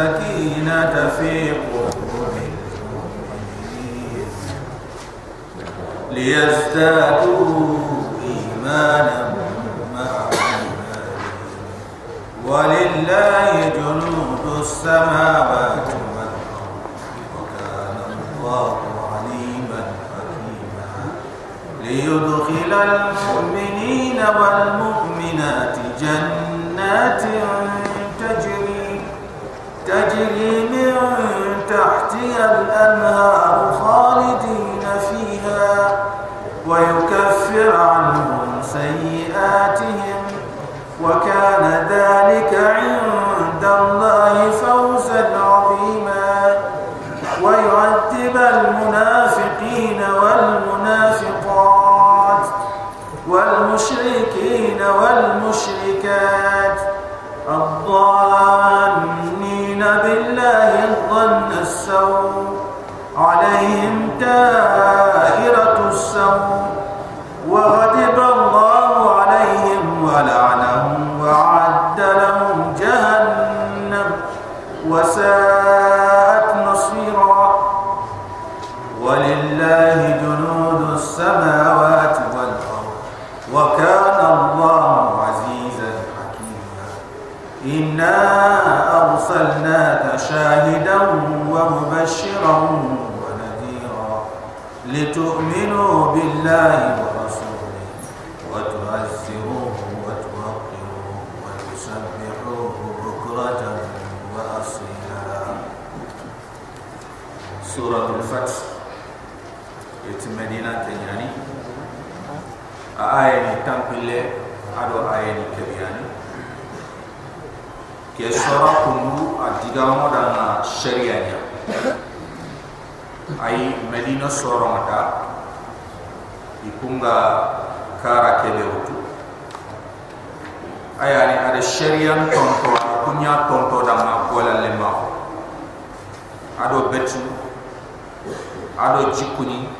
سكينة في ليزدادوا إيمانا مع ولله جنود السماوات والأرض وكان الله عليما حكيما. ليدخل المؤمنين والمؤمنات جنات تجري من تحتها الأنهار خالدين فيها ويكفر عنهم سيئاتهم. وكان ذلك عند الله فوزا عظيما. ويعذب المنافقين والمنافقات والمشركين والمشركات ille ado ayeni kebiyani ke sora kundu a ah, digalamo danga sheria nya ayi medina soronga ikunga kara kebe utu. Ayani ada sheria tonto kunya tonto danga gola lemao ado betu ado jikuni ado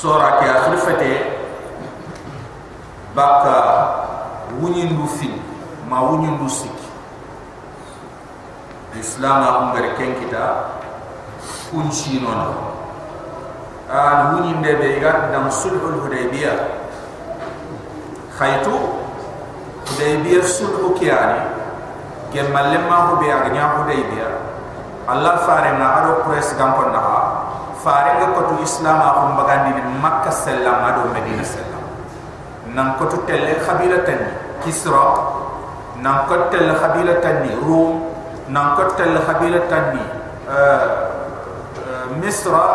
sora ke akhir fete baka wunyindu fin ma wunyindu siki islam a ngari ken kita kun chino na an wunyinde be ga dam sulhul hudaybiya khaytu hudaybiya sulhu kiyani gem malemma ho be aga nya hudaybiya allah fare na ado press gampon na ha fare ga ko islam ko bagandi ni makka sallam ado medina sallam nan ko telle khabila tan kisra. Nan ko telle khabila tan rum. Nan ko telle khabila tan ni misra.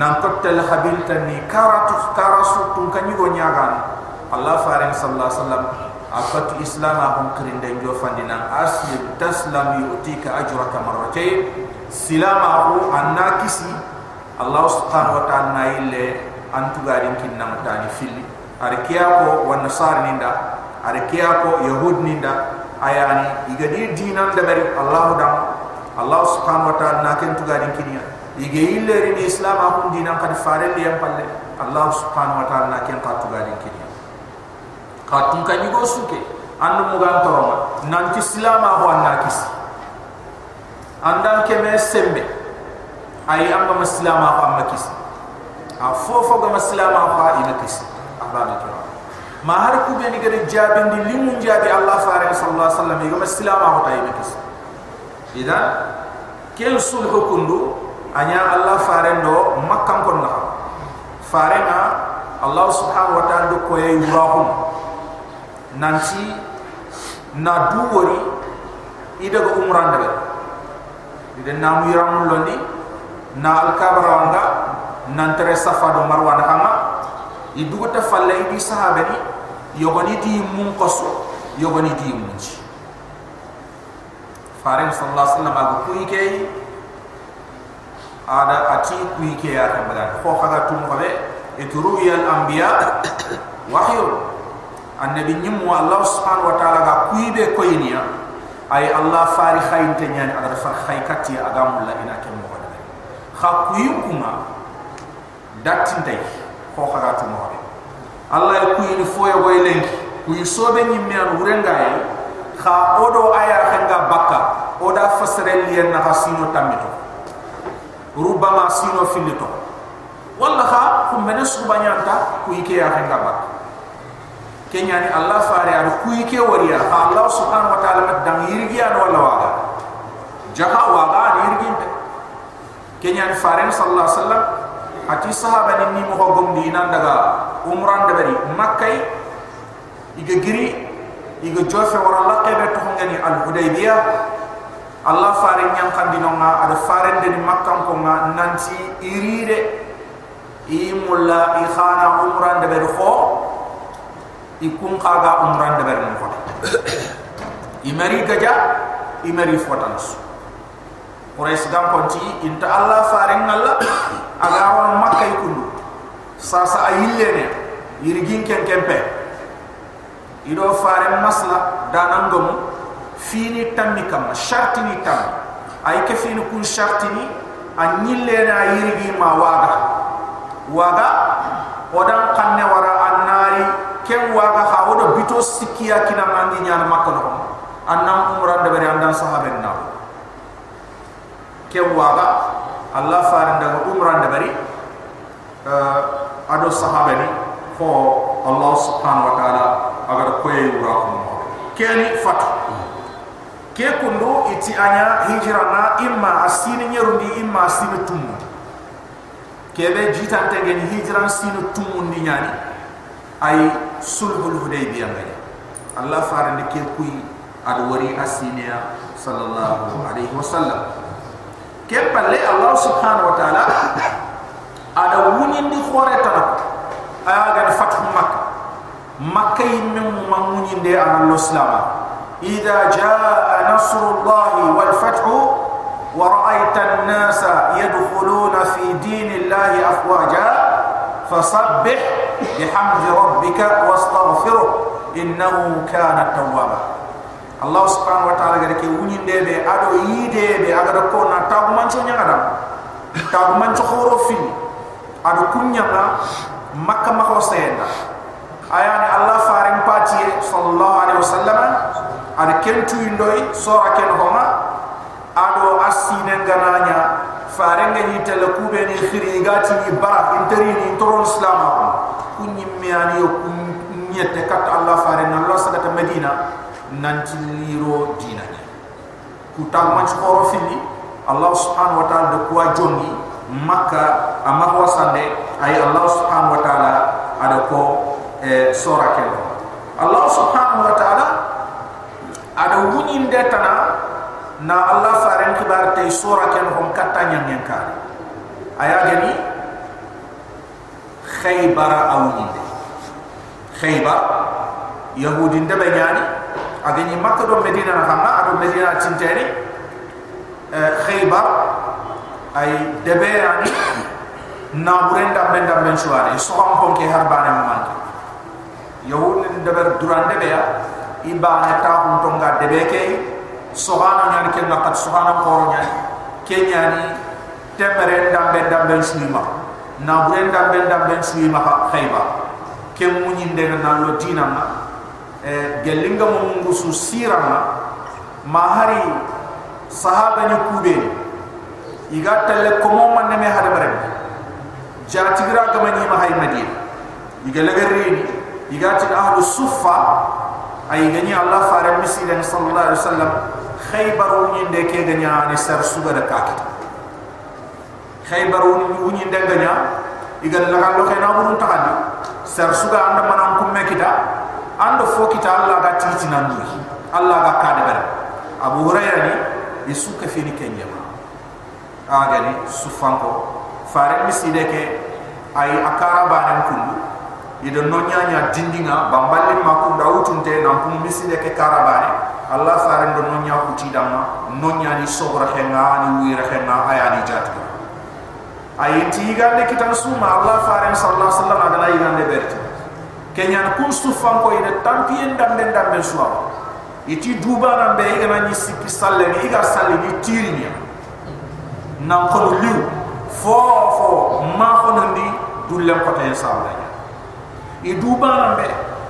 Nan ko telle khabila tan ni karatu karasu tun kan yugo nyagan allah farin sallallahu alaihi wasallam akat islam ahum kirin den jo fandina aslim taslam yu'tika ajraka marratayn. Silama hu annakisi allah subhanahu wa ta'ala na ille antu garin kinna mutani fili. Arkiya ko wa nasar ninda ko yahud ninda ayani igadi dinan da bari allah dam. Allah subhanahu wa ta'ala na ken tu garin kinya ige ille rin islam akun dinan kad fare li am palle. Allah subhanahu wa ta'ala na ken ka tu garin kinya ka tun kan yugo suke andu mugan toroma. Nanti islam ahu annakis andan keme sembe ay amba maslama ahu ammakis a fofo ga maslama ahu ina kisi ahbab kiram ma har ku be ni gade jabindi limun jabi allah faare sallallahu alaihi wasallam ga maslama ahu tayi kis idan ken sulhu kundu anya allah faare ndo makkam kon na faare na allah subhanahu wa ta'ala do ko yey wahum nanti na duwori ida go umran daga ida namu yaram londi na al kabaranga nan tere safa do marwa na kama idugo ta falle idi sahabani yogoni di mun qaso yogoni di munji farim sallallahu alaihi wasallam kuyi kay ada ati kuyi kay ya kambagan ko kaga tum ko be ituru yal anbiya wahyu. Annabi nyim wa allah subhanahu wa ta'ala ga kuibe koyniya ay allah fari khayn te nyani aga fa khay katti aga mulla ina ke mo wala kha kuyukuma datin tay ko khaga to mo be allah ay kuyni foya boy lenki kuy sobe nyim mi an wurenga ay kha odo aya khenga bakka oda fasrel yen na hasino tamito. Rubama sino filito walla kha kum mena subanyanta ku ike ya khenga bakka kenya ni allah fare ar ku ike wariya allah subhanahu wa ta'ala mat dang yirgi an walla waga. Jaha waga ni yirgi kenya ni fare sallallahu alaihi wasallam ati sahaba ni ni mo gom di nan daga umran de bari makkay iga giri iga jofe wara laqebe to ngani al hudaybiyah allah fare nyam kandi nga ada fare de ni makkam ko nga nanti iride i mulla i khana umran de bari kho i kun qaga umran de bari ko i mari gaja i mari fotans Quraish gam konti inta Allah fare ngalla aga won makkay kundu sa sa ayille ne yirgin ken kempe ido fare masla danangum fini tammi kam sharti ni tam. Ay ke fini kun sharti ni anyille na yirgi ma waga. Waga odan kanne wara annari ken waga ha odo bito sikiya kina mangi nyana makko annam umran de bari andan sahaben na kem waga Allah farin daga umran da bari uh, ado sahaba ni ko Allah subhanahu wa ta'ala agar koye wura ko keni fatu. Ke kundu iti anya hijra na imma asini nyerundi imma asini tumu. Kebe jitan tegen hijran sinu tumu ni nyani. Ay sulhul hudaybiyah ngani Allah farin ke kuy ado wari asiniya sallallahu alaihi wasallam kem palle allah subhanahu wa taala ada wunin di khore tan aya ga fathu mak. Makkay min mamunin de an allah idha jaa nasrullahi wal fathu wa ra'aita an-nasa yadkhuluna fi dinillahi afwaja fasabbih bihamdi rabbika wastaghfiruh innahu kana tawwaba Allah subhanahu wa ta'ala gare ke wuni ndebe ado yide be aga ko na tagu mancho nyanga dam tagu mancho khoro fi ado kunya na makka ma ko sayenda ayani Allah faring pati sallallahu alaihi wasallam ad kentu indoy sora ken homa ado asine gananya farenga ni tele kube ni khiri gati ni bara interi ni toron islam kunyi miani yo kunyete kat Allah faring Allah sagata medina nanti liro dinanya. Kutam man skoro fili Allah subhanahu wa ta'ala de kuwa jongi makka amma ko sande ay Allah subhanahu wa ta'ala ada ko e sora ken Allah subhanahu wa ta'ala ada wuni ndetana na Allah faren kibar tay sora ken hom katanya nyen ka aya gani khaybara awni khaybar yahudi ndabe nyani agani makka do medina na xamna ado medina tinteni khaybar ay debe ani na benda ben suare so am ke harbane mamante yawul deber duran debe ya. Ibane ta hum to nga debe ke. Sohana nyani ke na kat sohana ko nyani ke nyani temere ndam ben ndam ben suima na burenda ben ndam ben suima khaybar. Ke munyin de na lo dinama gelinga mo mungu su sirama mahari sahaba ni kube iga talle ko mo man ne hada bare jatigira gama ni ma hay madina iga lagarini iga tin ahlu suffa ay gani allah fare misilen sallallahu alaihi wasallam khaybaru ni de ke ganya ni sar suga da kakit. Khaybaru ni ni de ganya iga lagal lo khayna burun takadi sar suga anda manam kumme kita ando fo kita allah ga titinanduyi allah ga kadebere abu hurayra ni i sukke fini kenjema agani sufanko. Fare miside ke ayi a kara banen kundu ido no ñaña dindinga bamballin ma kunda wutunte nampum miside ke kara bane allah faren do no ña kutidanga no ñani sogora henga ani wira henga ayani jatga ayi ti yigande kitan suma allah faren sallallahu alaihi wasallam agana yigande berti. Kenya kun su fam ko ina tampi en dam ben suwa iti duba na be ina na ni sikki salle ni ga salle ni tiri ni na ko liu fo fo ma ko ndi dulle ko tay sa la i duba na be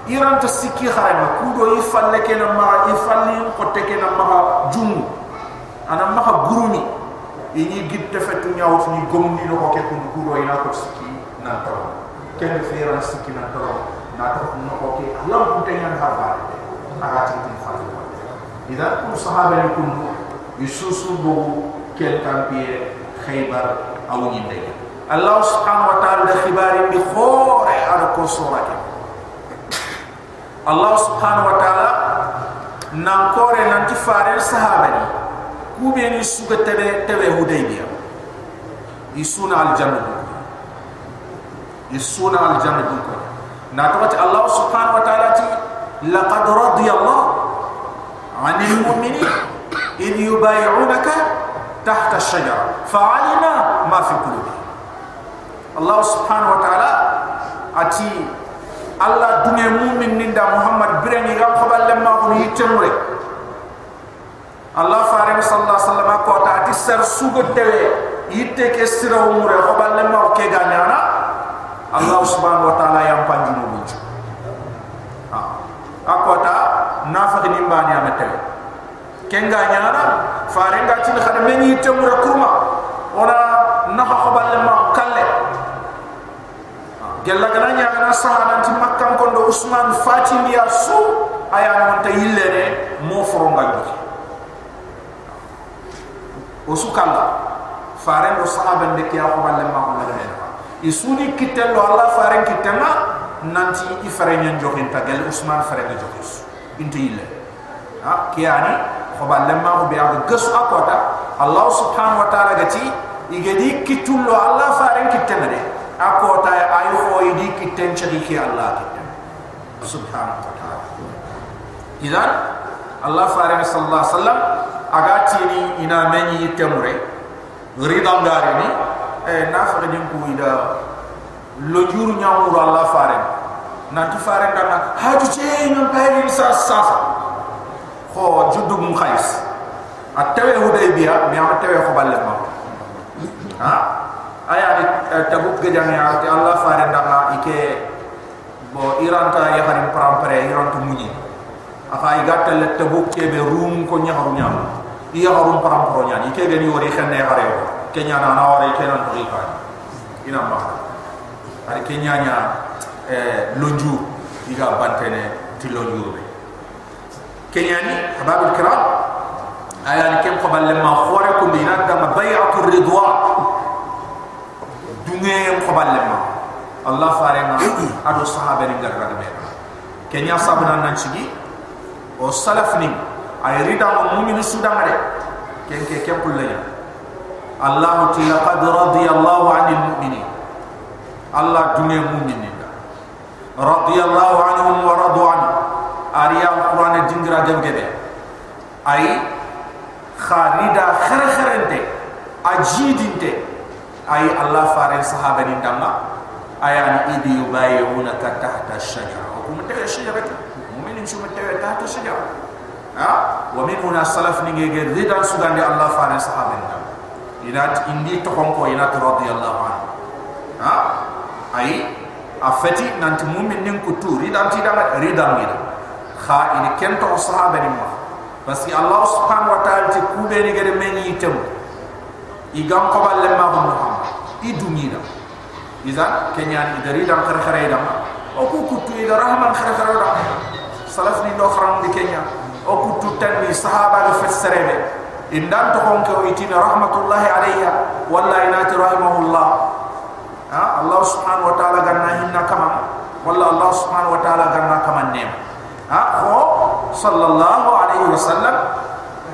iran ta sikki kharama kudo ifalle kena ma ifalli ko te kena ma jumu ana ma gurumi ini gitte fetu nyaawt ni gomni no ko ke ko kudo ina ko sikki nan taw ken feran sikki nan taw no ko ke allah ko te nyan harba aga ti tin fatu ida ko sahaba ni kun yususu bo ken kampie khaybar awni ndey allah subhanahu wa ta'ala da khibari bi khore ala ko surake Allah subhanahu wa ta'ala nan kore nan ti fare sahaba ni kube ni suga tebe tebe hudaybiya isuna al jannah isuna al jannah na to Allah subhanahu wa ta'ala ti laqad radiya Allah anil mu'minin in yubay'unaka tahta ash-shajara fa'alima ma fi qulubihim Allah subhanahu wa ta'ala ati Allah dunge mumin ninda Muhammad birani gam khabal lemma ko yitemure Allah farim sallallahu alaihi wasallam ko ta tisar sugo tewe yitte ke sira umure khabal lemma ko ke ganyana Allah subhanahu wa taala yam panji no bunju ha akota nafaqi nimbani amete kenga nyana farenga tin khada men yitemure kurma. Ona naha khabal lemma kalle. Gella gana nya gana sahana ti makkam kondo usman fatim ya su aya non ta yillene mo foronga gi o su kala fare do sahaba de kiya ko balle ma ko la ne isuni kitello allah fare kitema nanti i fare nyen jokin ta gel usman fare ga jokis inte yille ha kiyani ko balle ma ko akota. Allah subhanahu wa ta'ala gati igedi kitullo allah fare kitema de ako ta ay ho idi kitten chadi ki allah kitten. Subhanahu wa ta'ala. Idan allah farid sallallahu alaihi wasallam agati ni ina meni temure ridam gari ni e nafa ni ku ida lo juru nyamuru allah farid nanti farid dana haju che nyam payri sa sa ko juddu mum khais. Attawe hudaybiya mi am tawe ko balle ma ha? Aya ni eh, tabuk ge jang ya ti allah faare ndanga ike bo iran ta ya harim prampare iran tu munyi. Aka i gatal le tabuk ke be rum ko nya haru nya iya harum prampro nya ike ge ni wori xenne hare kenya na na wori kenan to ika ina ma. Ari kenya nya eh lonju iga bantene ti lonju be kenya ni hababul kiram aya ni kem ko balle ma khore ko ni na da bay'atur ridwan. Dunge ko balle ma allah fare ma ado sahaba ni garga be kenya sabna nan chigi o salaf ni ay rida mo mu'min sudan ken ke kem kullaya allah ti laqad radiyallahu 'anil mu'minin. Allah dunge mu'minin radiyallahu anhum wa radu an ariya qur'an dingra jam gebe ay kharida khar kharente ajidinte ay Allah farin sahaba ni damma ayani idi yubayuna tahta shajara wa kum tahta shajara mu'minin shuma tahta shajara ha? Wa min huna salaf ni ngege ridan sugande Allah farin sahaba ni inat indi to konko inat radiyallahu anhu. Ha? Ay afati nanti mu'min nin kutu ridan ti dama ridan ni kha ini kento sahaba ni ma que Allah subhanahu wa ta'ala ti kube ni gede men yitem igam ko balle ma ko muhammad idumina iza kenya ni dari dam khar khare dam o ku kutu ida rahman khar khare dam salaf ni do kharam di kenya. O kutu tan ni sahaba ga fassarebe indan to kon ko itina rahmatullahi alayya walla inati rahimahullah ha allah subhanahu wa ta'ala ganna hinna kama walla allah subhanahu wa ta'ala ganna kama nem ha ko sallallahu alayhi wasallam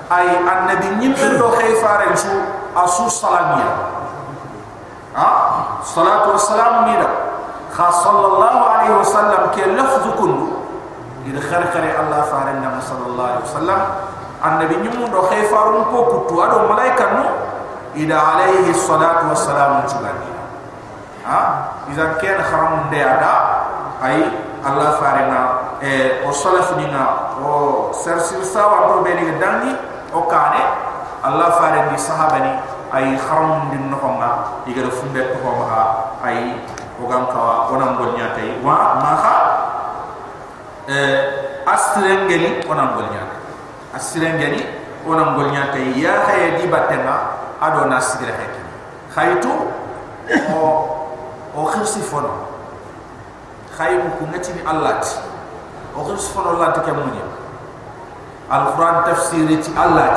ay annabi nyimbe do khayfare su asu salamiya ha salatu wassalam mira kha sallallahu alaihi wasallam ke lafz kun id khar khar allah faran nam sallallahu alaihi wasallam annabi nyum do khayfarun ko kutu ado malaika no ida alaihi salatu wassalam chugani ha? Iza ken kharam de ada ay allah farena e o salaf dinga o sersil sawa to be ni dangi o kane allah fare ni sahabani ay kharam din no ma iga do fumbe to ma ay o gam kawa onam gon nyatay wa ma kha eh astrengeli onan golnya astrengeli onan golnya tay ya khay di batema ado nasire hekki khaytu o o khirsi fono. Khaymu ku ngati ni allah o khirsi fono allah ti kamunya alquran tafsiri ti allah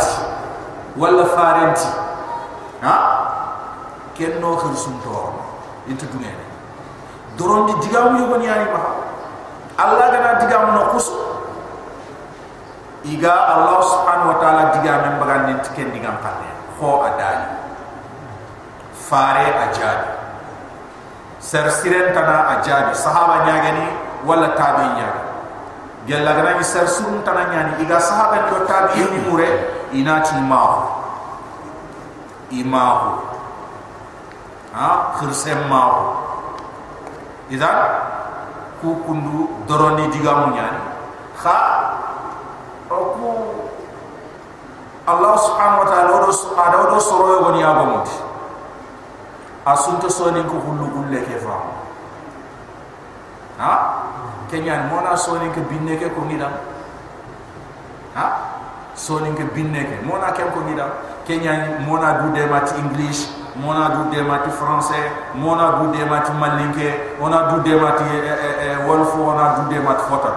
wala farenti ha? Kenno khirsun to intu dunya doron di digamu yogo ni ani ma Allah gana diga mun kus iga Allah subhanahu wa ta'ala diga men bagan tiken diga palle ho adali fare ajabi ser siren tana ajabi sahaba nyagani wala tabi nyaga gella gana ni ser sun tana nyani iga sahaba ni tabi ni mure inati mahu imahu. Ha? Khirsem mahu. Idan? Ku kundu doroni digamu nyani kha oku Allah subhanahu wa ta'ala odo ada odo soro yo goni abamut asunto soni ko hullu gulle ke fa ha? Kenya mona soni ke binne ke ko ngidam ha? Soni ke binne ke? Mona ke ko ngidam kenya mona du de mat english mona du de mati français mona du de mati malinke ona du de mati e, e, e, wolfo ona du de mati fota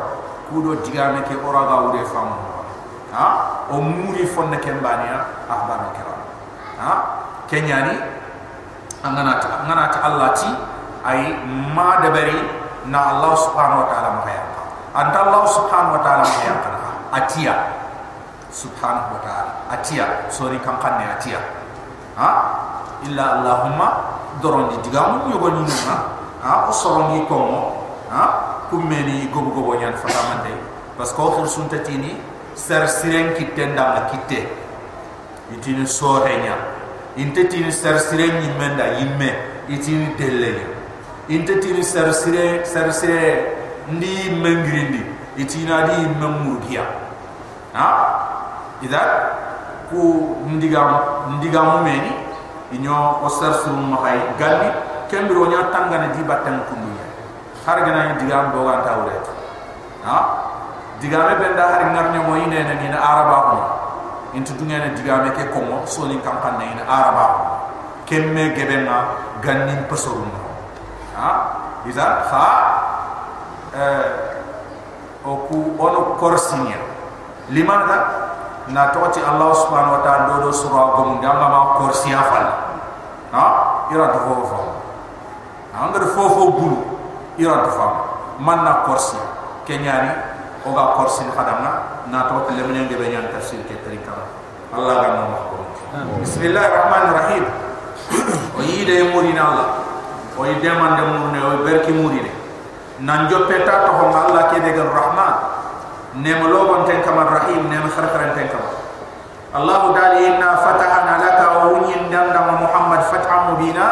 kudo digame ke oraga ude fam ha? O muri fonne kembania ahbar kira ha? Kenyani angana ta angana ta allah ti ay ma de bari na allah subhanahu wa taala mahaya anta allah subhanahu wa taala mahaya atia. Subhanahu wa taala. Atia. Sori kan kanne atia. Ha? Illa allahumma doron di digamu yogo ni ha? O soron ni ko kummeni gobo gobo nyan fatamande parce que khur sunta tini ser siren ki tenda la kitte itini sorenya inte tini ser siren ni menda yimme itini delle inte tini ser sire ser sire ndi mengrindi itina di memurgia ha ida ku ndigam ndigam meni inyo o sarsu mahay galli kembiro nya tangana di batan kundu har gana ni digam do gan tawre ha? Digame benda har ngarnya mo ine na ni araba ko intu dunya na digame ke ko mo so ni kam kan na araba ko kemme gebenga ganni pesorum ha? Iza ha eh o ku ono korsinya limana na toti Allah subhanahu wa ta'ala do sura gum ngama ma korsi afal ha? Ira to fofo ha? Ngar fofo bulu iran tu fam man na korsi. Ke nyari o ga korsi hadanga na to le men ngi be nyan tafsir ke tarika allah ga mo ko bismillahirrahmanirrahim. O yi de muri na allah. O yi de man de muri ne o berki muri ne nan jo peta to ho allah ke de gar rahman ne mo lo bon ten kama rahim ne mo khar khar ten kama. Allah dali inna fatahana laka wa unyin dam muhammad fatham mubina.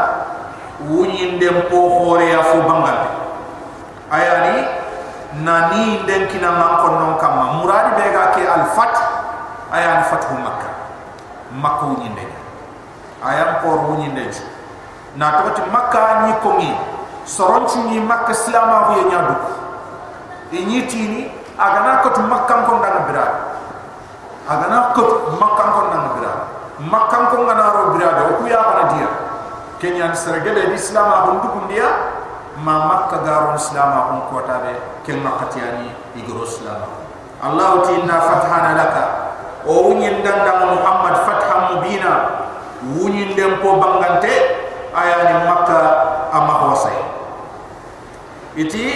Unyin dem po hore ya fu bangal ayani nani den kina man ko kam muradi be ga ke al fat ayani fatu makka makko ni den ayam ko ru den na to ti makka ni ko mi soron ci ni makka islama bu yenya du e ni ti ni aga na ko makka ko ndan bira aga na ko makka ko ndan bira makka ko ngana ro bira do ku ya bana dia. Kenyan sergede islama bu ndukum dia ma makka garo islam a hun ko tabe ken makkati ani igro islam. Allah ti inna fathana laka. O wunyin danda muhammad fatham mubina. Wunyin dem po bangante ayani makka amma hosay iti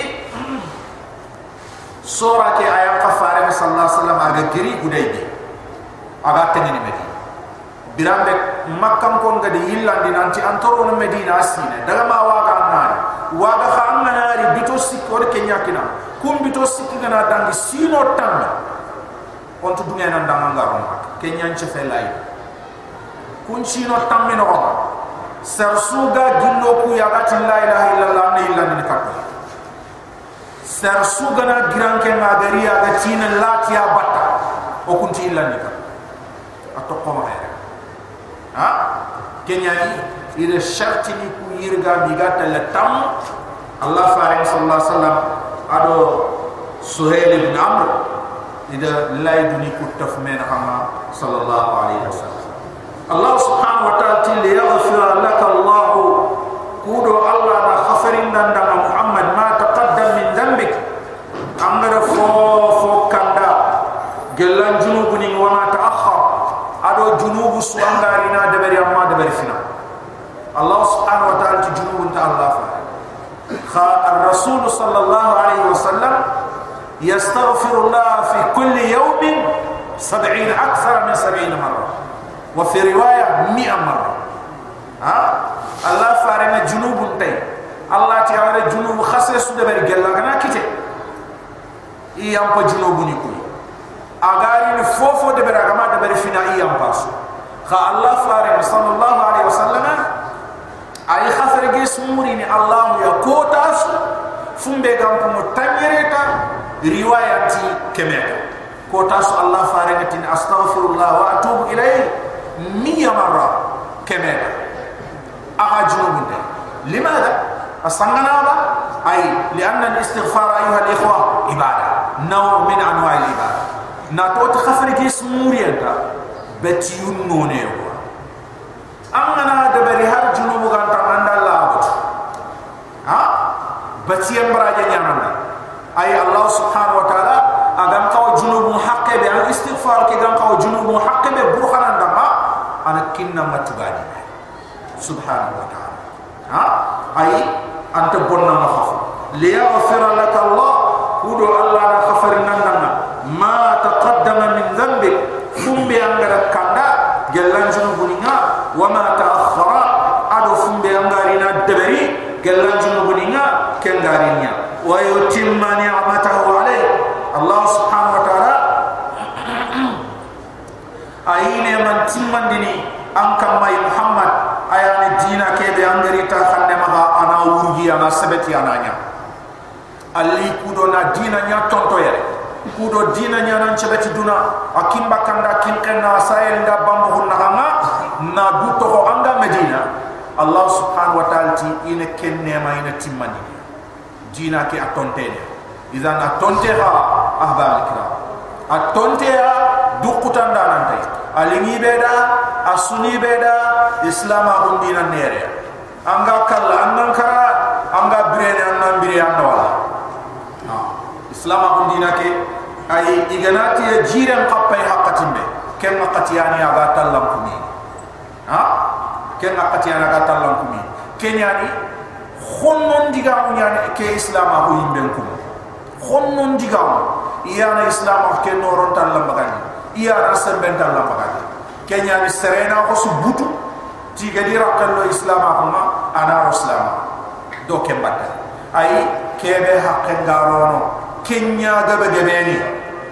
sura ke ayam kafare sallallahu alaihi wasallam aga giri hudaybi aga tengene medina. Birambe makkam ko ngade yillandi nanti antoro medina asine daga ma waga nari waga khamna nari bito sikko de kenya kina kum bito sikki gana dangi sino tan on to dunya nan danga ngaron kenya nche felay kun sino tan meno sarsuga gillo ku yagati la ilaha illallah ne illandi katto sar sugana giran ke ngagari aga tina latia batta o kunti illa nika atokko ma ha? Kenya ni ire sharti ni ku yirga mi gata la tam allah faare sallallahu alaihi wasallam ado suhail ibn amr ida lay duni ku taf men hama sallallahu alaihi wasallam. Allah subhanahu wa ta'ala til yaghfir lak allah kudo allah na khafarin dan dan muhammad ma taqaddam min dhanbik. Amara fo fo kanda gelan junubu ni wa ma ta'akhkhar. Ado junubu su kha ar-rasul sallallahu alaihi wasallam يستغفر الله في كل يوم سبعين أكثر من سبعين مرة. وفي رواية مئة مرة. ها؟ الله فارنا جنوب تي الله تعالى جنوب خسر سودة بري جل لغنا كتير إيام جنوب نيكوي؟ أغاري نفوفو دبر أغما دبر فينا إيام باسو خا الله فارنا صلى الله عليه وسلم ay khasar gi smuri ni allah ya kotas fumbe gam ko tanyireta riwayati kemeka kotas allah farangatin astaghfirullah wa atubu ilayhi miya marra kemeka aha junubunde لماذا الصنغنا أي لأن الاستغفار أيها ibada عبادة نوع من أنواع العبادة ناتو تخفر كيس موريا بتيون نونيو amana de bari har junubu gan ta andalla ha? Bati yambra janyana ay allah subhanahu wa ta'ala agam kaw junub muhaqqe be al istighfar ke gam kaw junub muhaqqe be burhanan dama ana kinna matbadi. Subhanahu wa ta'ala. Ha? Ay anta bonna ma khaf li yaghfir sabeti ananya. Ali kudo na dina nya tonto ya kudo dina nya nan chebeti duna. Akimba kanda kinka na sael nda bambu hunna hanga na buto ho anga medina. Allah subhanahu wa ta'ala ti ine ken nema ine timmani. Dina ke atonte ne. Iza na tonte ha ahba alikra atonte ha dukutanda nan tay alingi beda asuni beda islama undina nere. Anga kala anankara anga brene annan bire anda wala islama on dina ke ay iganati ya jiran qappay haqatimbe ken qatiyani aga tallam kumi. Ha? Ken qatiyani aga tallam kumi. Kenyani khonnon diga nyane ke islam ko yimben ko khonnon diga iyana islam ke noron tan la magani iya rasen ben tan la magani kenya ni serena ko su butu ti ga dira kan lo islam ma ana islam do ke mbata ay kebe hakke ngarono kenya gabe gebeni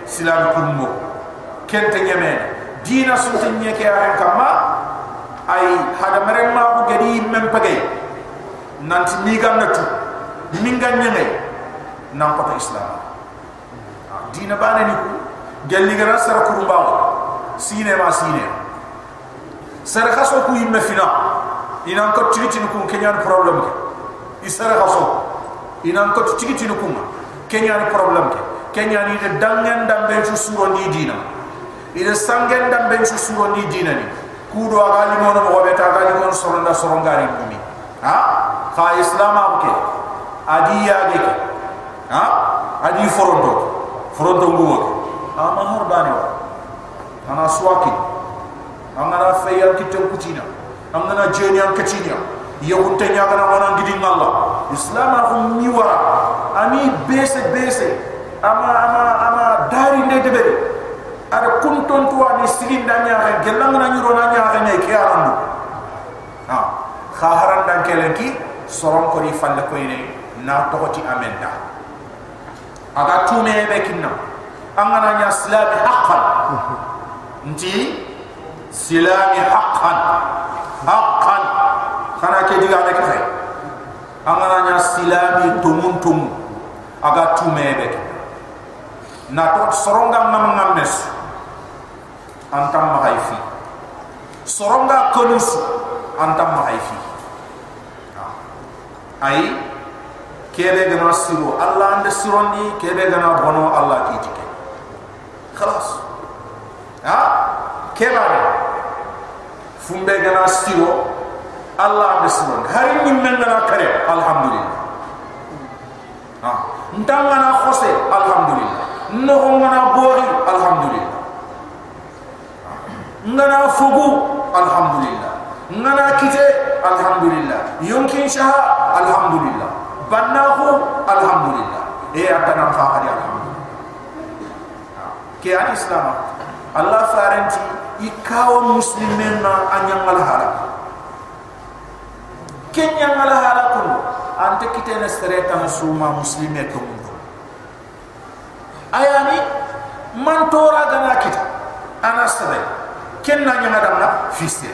islam ko mo kente nyemene dina sunte nyeke aren kama ay hada mereng ma ko gedi mem pagay nanti miga natu. Minga nyene nan ko islam. Dina bana ni ku gelli gara sara kurumba sine ma sine. Sara khaso ku yimme fina. Ina ko tigiti ku kenyan problem ke isara khaso. Ina ko tigiti ku ma kenyan problem ke? Kenyan ni de dangen dambe su suro ni dina ida sangen dambe su suro ni dina ni. Kudo agali mono mo beta agali mono soronda sorongari mi ha? Kha islam abke adi yage ke ha? Adi foronto foronto ngumo ke? Ama har bani wa. Ana swaki angana fayal kitem kutina angana jeni an katinya yahu tanya kana wana ngidi ngalla islam ahu miwara. Ani bese bese ama ama ama dari ne debe ada kunton tuwa ni sigin danya ga gelang na nyuro na nya ga ne ke arandu ha. Khaharan dan kelenki soron ko ni falle ko ine na tokoti amenda aga tume be kinna angana nya silami haqqan. Nti silami haqqan. Haqqan kana ke diga be kay angana nya silami tumun tum aga tume be na to soronga nam ngames antam mahaifi. Soronga konus antam mahaifi. Ay kebe gana siro allah ande sirondi kebe gana bono allah ki tike khalas. Ha keba de fumbe gana siro allah sirondi hari ni men gana kare alhamdulillah. Ha. Ndanga na khose alhamdulillah. No ngana bori alhamdulillah. Ngana fugu alhamdulillah. Ngana kite alhamdulillah. Yumkin shaha alhamdulillah. Bannahu alhamdulillah. E adana fa hadi alhamdulillah. Ke adi islam. Allah farenti ikaw muslimen na anyangal hala kenya ngal hala kun ante kitene sereta musuma muslime mundo ayani man tora gana kita. Ana sabe kenna nyanga damna fiste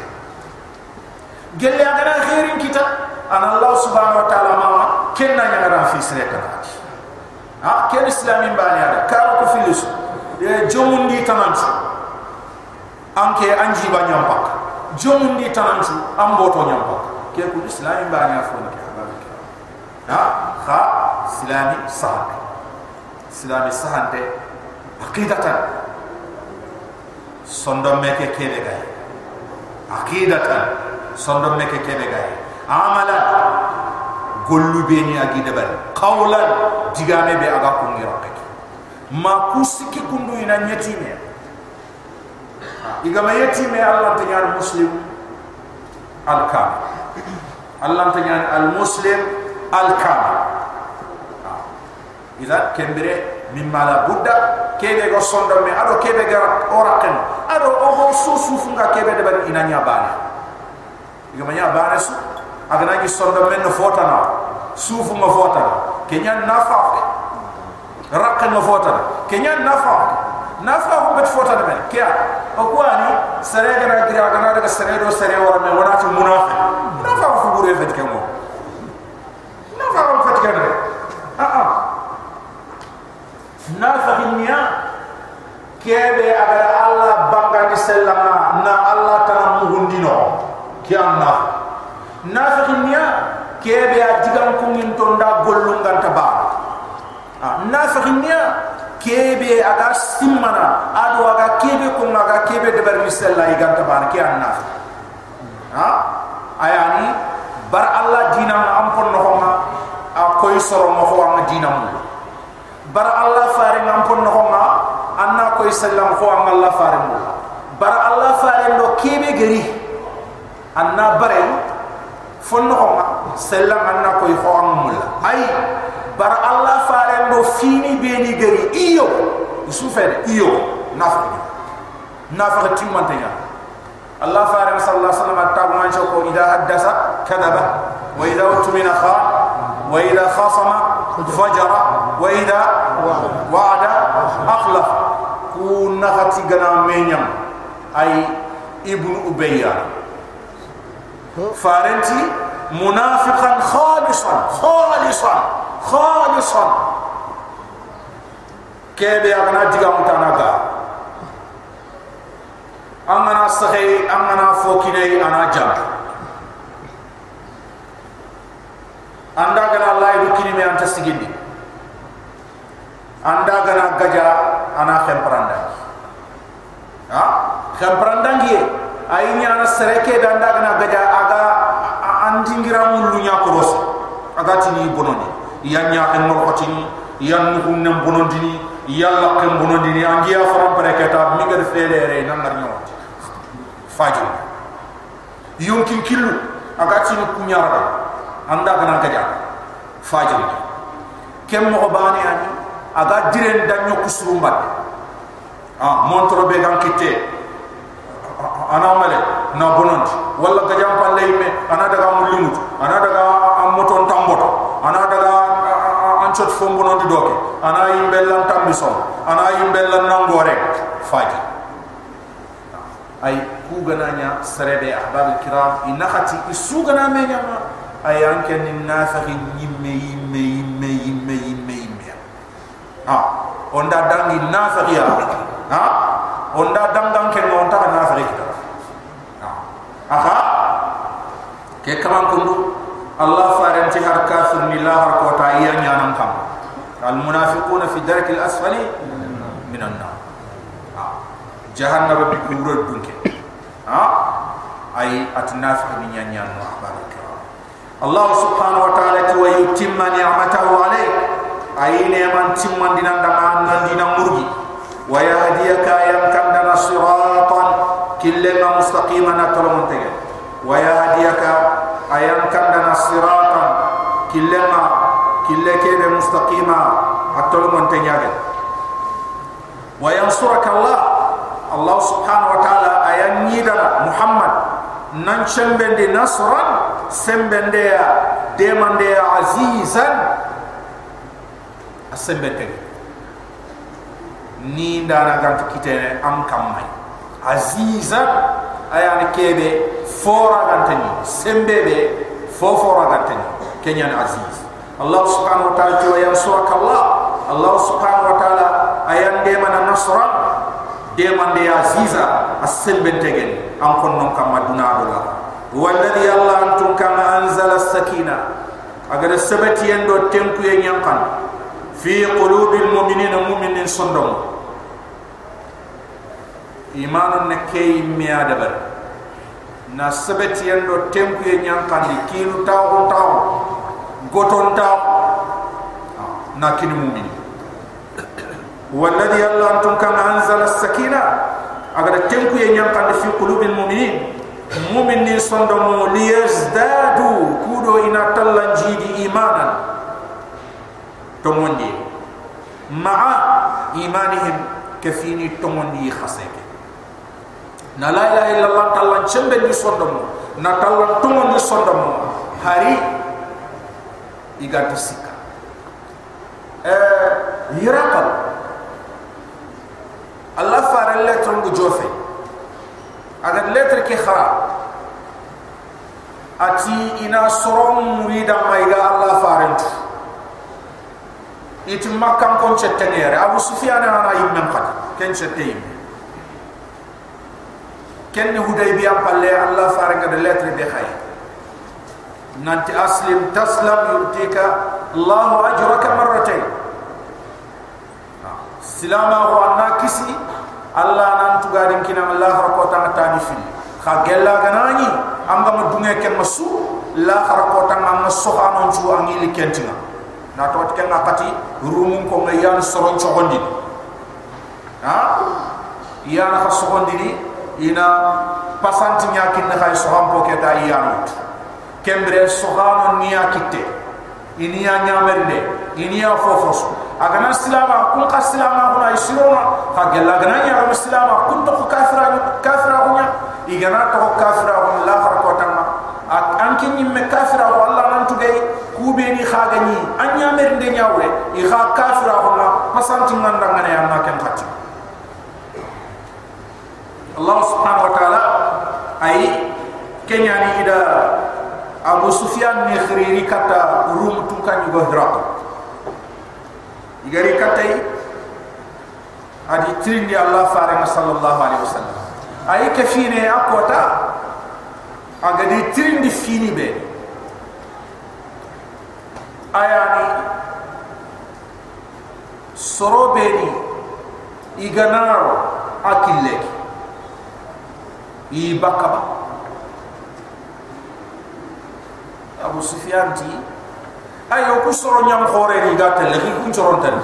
gelle agana khairin kita ana allah subhanahu wa ta'ala mama kenna nya ngara fi sire ka ha ken islamin bani ada. Ka ko filus e jomundi tanantu anke anji ba nyampak jomundi tanantu amboto nyampak ke ko islamin bani afon ke ha ha islami sahab islami sahante aqidatan sondom meke kebe gay aqidatan sondom meke kebe gay amala gollu be ni agi debar qawlan digame be aga ko ngira kek ma kusiki kundu ina nyetime igama yetime allah ta nyar muslim. Al kam allah ta nyar al muslim al kam ida kembere mimma la budda kebe go sondo me ado kebe ga oraken ado oho susu funga kebe debar ina nya bana igama nya bana su agana gi sonda men fota na. Sufu ma fota na. Kenya nafa rakka ma fota kenya nafa nafa ko bet fota na ben. Kya o ko ani sare gana gira gana daga sare do sare wala me wala ti munafi nafa ko bure fet kemo nafa ko fet kemo a a nafa hinya kebe agara allah banga di sellama na allah tan muhundino kya nafa nafiqin niya kebe a digan kungin to nda gollun ganta ba nafiqin niya kebe aga simmana ado aga kebe ko aga kebe de bar misalla i ganta ba ki an nafiq ha? Ayani bar allah dina am pon no ma a koy soro mo ko am dina mu. Bar allah fare ngam pon no ma anna koy sallam ko am allah fare mu. Bar allah fare ndo kebe gari anna bare fonno ko ma sella manna ko ko amul ay bar allah faare ndo fini be ni gari iyo يسوفن إيو نافق نافق تيمان تنيا الله فارم صلى الله عليه وسلم التابع من شوكو إذا حدث كذب وإذا أتمن خان وإذا خاصم فجر وإذا وعد أخلف كون نغتي غنا مينيم أي ابن أبيا فارنتي منافقا خالصا خالصا خالصا kebe agana diga mutana ga amana sahi fokinai, fokine anaja anda gana lai dukini me anta sigindi anda gana gaja ana khempranda ha? Khempranda ngi ai ni ana sereke danda gana gaja aga andingira mulu nya koros aga tini bononi. Yanya en no khotini yanu hunne bonondini. Ya la kem bonondini angiya faram pareketa mi gar felere nan ngar nyo faju yonkin killu aga tini kunyara anda gana gaja faju kem mo bani ani? Aga diren danyo kusurumbat ah montro be gan kitte ana male na bonont wala ga jam palle me ana daga mulimut ana daga amoton tamboto ana daga anchot fom bonont doke ana yimbellan tambison ana yimbellan nangore faji ay ku gananya sarebe ahbab kiram inakhati isugana me nyama ay anke ni nafahi yimme yimme yimme yimme yimme. Yimme ha? Onda dangi nafahi ya. Ha? Onda dangan ken onta nafahi kita. Aha? Ke kaman kundu. Allah faranti har kafir ni la har kota iya nyanam kam al munafiquna fi dark al asfali min an nar jahannam bi kubur dunke ha ay atnafiq min nyanyan no akhbar Allah subhanahu wa ta'ala ti wa yutimma ni'matahu alayk ay neman timman dinan da nan dinan murgi wa yahdiyaka kandana siratan killenga mustaqiman atolon tege wa yahdiyaka kandana siratan killenga kille kebe mustaqima atolon tege wa yansuraka Allah Allah subhanahu wa ta'ala ayan nidara Muhammad nan chembende nasran sembende ya demande ya azizan. Asembete ni ndana gant kitene am kamay azizan ayani kebe fora gantani sembebe fo fora gantani kenyan aziz الله سبحانه وتعالى ينصرك الله الله سبحانه وتعالى أيام ديما نصرا ديما دي عزيزا السل بنتجن أن كنا كما والذي الله أنتم كما أنزل السكينة أجر السبت يندو تنكو ينقن في قلوب المؤمنين المؤمنين صندوق إيمان نكي ميادبر na sabati yando tempu ye nyankandi kilu taw taw gotonta. Na kini mumin والذي الله أنتم كان أنزل السكينة أقدر تنكو ينيان قد في قلوب المؤمنين مؤمنين صندموا ليزدادوا كودو إنا تلن جيدي إيمانا تموندي مع إيمانهم كفيني تموندي خسيك نا لا إله إلا الله تلن شمبن صندموا نا تلن تموندي صندموا هاري sika. Eh hirakal Allah fara letron go jofe. Agar lettre ki khara. Ati ina sorom murida maiga Allah farentu iti makam kon chettenere abu sufyan ana yimmen qad ken chettey ken hudaybiya palle Allah farenga de lettre be khay nanti aslim taslam yutika Allah ajraka marratayn. Silama wa nakisi Allah nan tugadin kinam Allah rakota tani fil. Kha gella ganani amba ma dunge ken masu la rakota ngam soha non chu angi li kentinga na to ken ngakati rumun ko ngai yan soron chogondi ha yana kha sogondi ni ina pasanti nyakin na khay soham po ke ta yanut kembre sohano niya kitte ini ya nyamerde ini ya fofosu agana silama kun ka silama kuna isirona ka gella gana nya ga silama kun to kafira kafira kunya igana to kafira kun la har ko tamma an kin yimme kafira wa Allah nan tugay kube ni khagani an nyamerde nyawre i kha kafira kun pasanti nganda ngane amma ken khati Allah subhanahu wa ta'ala ay kenyani ida Abu Sufyan ni khiriri kata rum tukan juga hirak igari katai adi trindi Allah faring sallallahu alaihi wasallam. Ay kafine akota agadi trindi fini be. Ayani sorobeni iganaro akilleki i bakaba Abu Sufyan ti ayo ku soro nyam khore ni gatel le ku choron tan.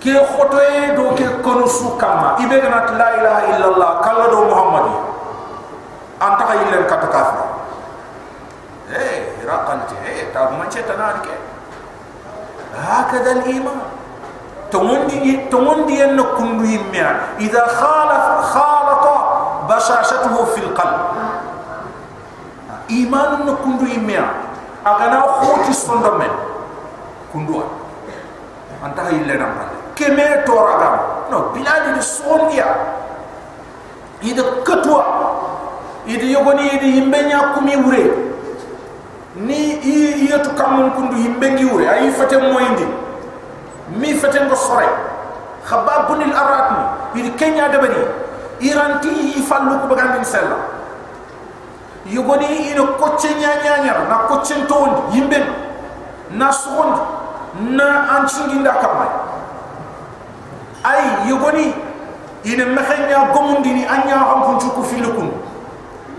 Ke khoto e do ke kono su kama ibe gana la ilaha illallah kala do muhammadi. Anta ka yille ka ta kafir. Eh raqan ti eh ta man che tanar ke hakada al iman tomondi tomondi en kundu yimya idha khalafa khalata bashashatuhu fil qalb iman no kundu yimya agana khoti sondo men kundua anta hay le nam keme toraga no bilali ni sondia ida katwa ida yogoni ida yimbenya kumi wure ni i yetu kam kundu yimbengi wure ay fate moyndi mi fate ngo sore. Khababun al aratni ida kenya dabani iranti ifallu ko bagandin sella yugoni ino kocce nya nya nya na kocce to yimben na sugon na anchingi nda kamay ay yogoni ina mahanya gomundini anya xam kun cu ku filukun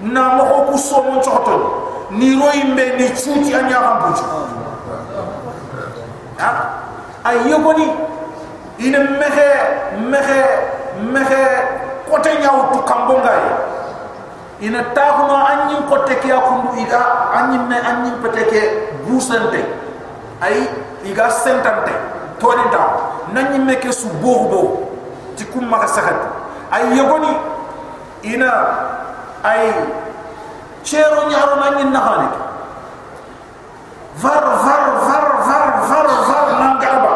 na mo ko so mo choto ni roy mbe ni chuti anya xam kun ha? Ay yogoni ina mehe mehe mehe kote nyaw tu kambongay ina taxuno anyi kote ki akundu ida anyi me anyi peteke busante ay iga sentante toni ta nanyi meke su bobo ti kum maka sakat ay yogoni ina ay chero nyaro nanyi nahani var var var var var var nangaba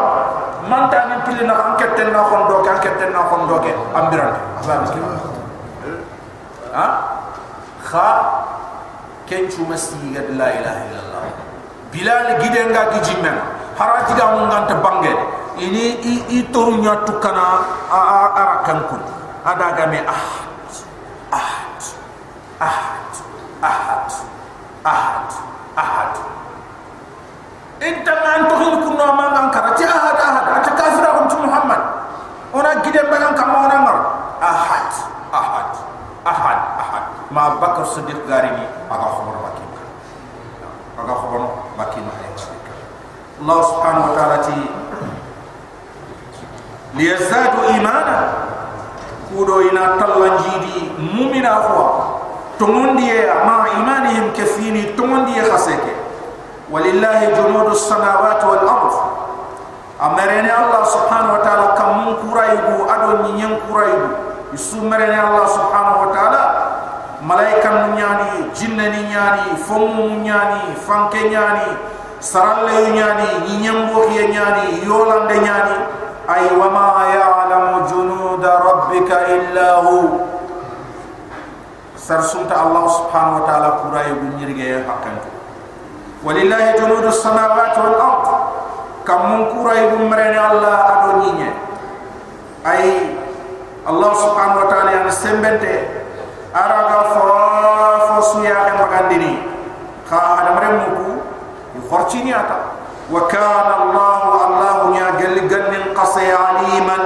manta ni pili na enquête na xon do enquête na xon do ke ambiran abam kenchu masiga la ilaha illallah. Bilal gidenga gijimen haraji ga mun nganta bange ini i, i toru nya tukana a a arakan ku ada ga me ahad ahad ahad ahad ahad ahad. Inta man to hin kunno ma ngan karati ahad. Ahad ata kafira ko muhammad. Ona gidem bagan kam ona ngar ahad ahad ahad ahad. Ma bakar siddiq garini aga khobor bakin aga khobor bakin Allah subhanahu wa ta'ala ti liyazadu imana. Kudo ina tallanjidi mumina khwa tumundi ma imanihim kafini tumundi khaseke walillahi junudu samawati wal ard. Amarene Allah subhanahu wa ta'ala kam kuraibu ado nyen kuraibu isu marene Allah subhanahu wa ta'ala malaika nyani jinna nyani fomu nyani fanke nyani saralle nyani nyambo nyani yolande nyani. Ay wama ya'lamu junud rabbika illa hu. Sarsunta allah subhanahu wa ta'ala kuray bu nyirge hakkan walillahi junud as-samawati wal ard. Kam mun kuray bu mrene allah ado nyinye ay allah subhanahu wa ta'ala yan sembente. Araga fo fo suya ke magandini kha adamre muku khorchini ata wa kana allah allah nya gal gannin qasi aliman.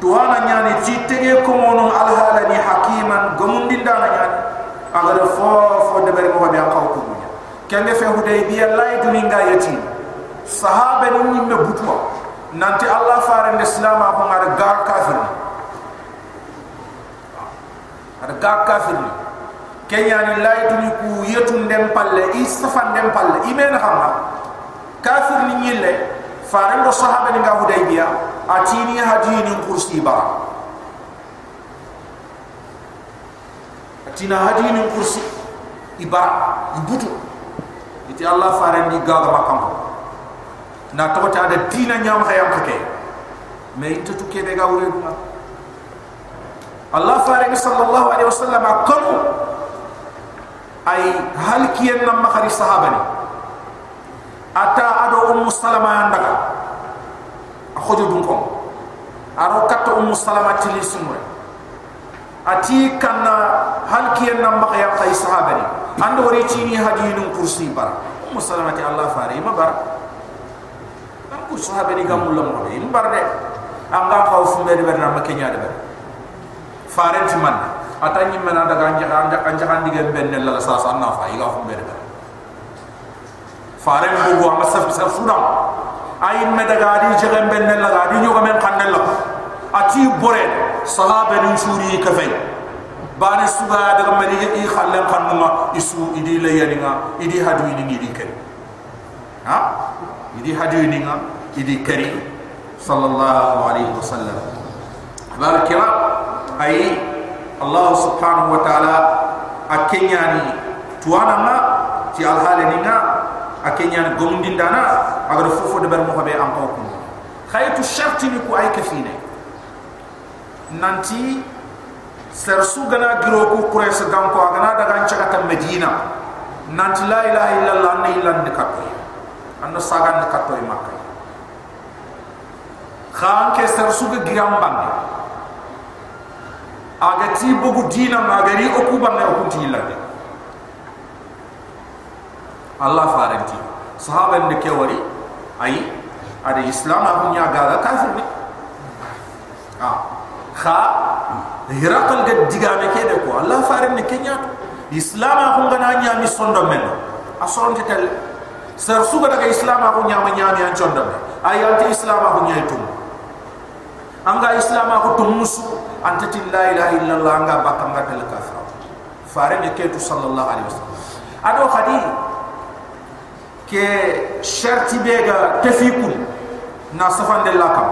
Tuana nyani titege ko mono alhala ni hakiman gomundin dana nyani agara fo fo de bari mo be akaw ko nya kende fe lay duni nga yati sahaba ni nyimme butwa nanti allah faare l'islam ko ngar gar kafir ada gar kafir kenya ni lay duni ku yetu ndem palle istafan ndem palle imen xamna kafir ni nyille faare do sahaba ni nga hudaybiya atini hadini kursi ba atina hadini kursi ibara ibutu. Iti allah faare ndi gaga makam na to ta da dina nyam khayam khake me into to kebe ga wure duma allah faare sallallahu alaihi wasallam kanu ay hal kiyen nam makhari sahaba ni? Ata ado ummu salama ndaga akhojo dun ko aro katto ummu salama tili sumre ati kanna hal kiyen nam makhaya khay sahaba ni. Ando wori chini hadinun kursi bar. Ummu salama ti allah faare ma bar? Ko sahaba ni gamul lam ko im bar de anga xaw fu mbede ber na makenya de farenti man atani man daga anja anja anja andi gem ben la sa sa na fa iga fu mbede ber faren bu go ma saf saf sudan ay me daga di jegem ben la ga di nyoga men kan la ati bore. Sahaba ni suri ka fe bani suga daga mali i khallen kan ma isu idi la yaninga idi hadu idi ni di ken ha? Idi hadu idi nga. Idi kari sallallahu alaihi wasallam. Bar kira ay allah subhanahu wa ta'ala akenyani tuana ma ti al halini nga akenyani gomundin dana agar fofo de ber mo be am ko khaytu sharti ni ku ay kafine nanti sersu gana giro ku quraysh gam ko gana daga chakata medina. Nanti la ilaha illallah ne ilan de katoi anno sagan de katoi makka khan ke sersu ge giram bang aga ti bugu dina magari o ku bang o ku ti ilande allah farenti sahaba ne ke wari ay ada islam aku nya gaga kafir ni. Ha kha hiraqal ga digame ke de ko allah faare ne kenya islam aku ngana nya mi sondo men te tel sar suga daga islam aku nya ma nya mi an chondo ay islam aku nya tum anga islam tum musu antati la ilaha illallah anga bakam ga tel kafir. Faare ne ke tu sallallahu alaihi wasallam. Ado khadi ke sharti bega tafikul na safan de la kam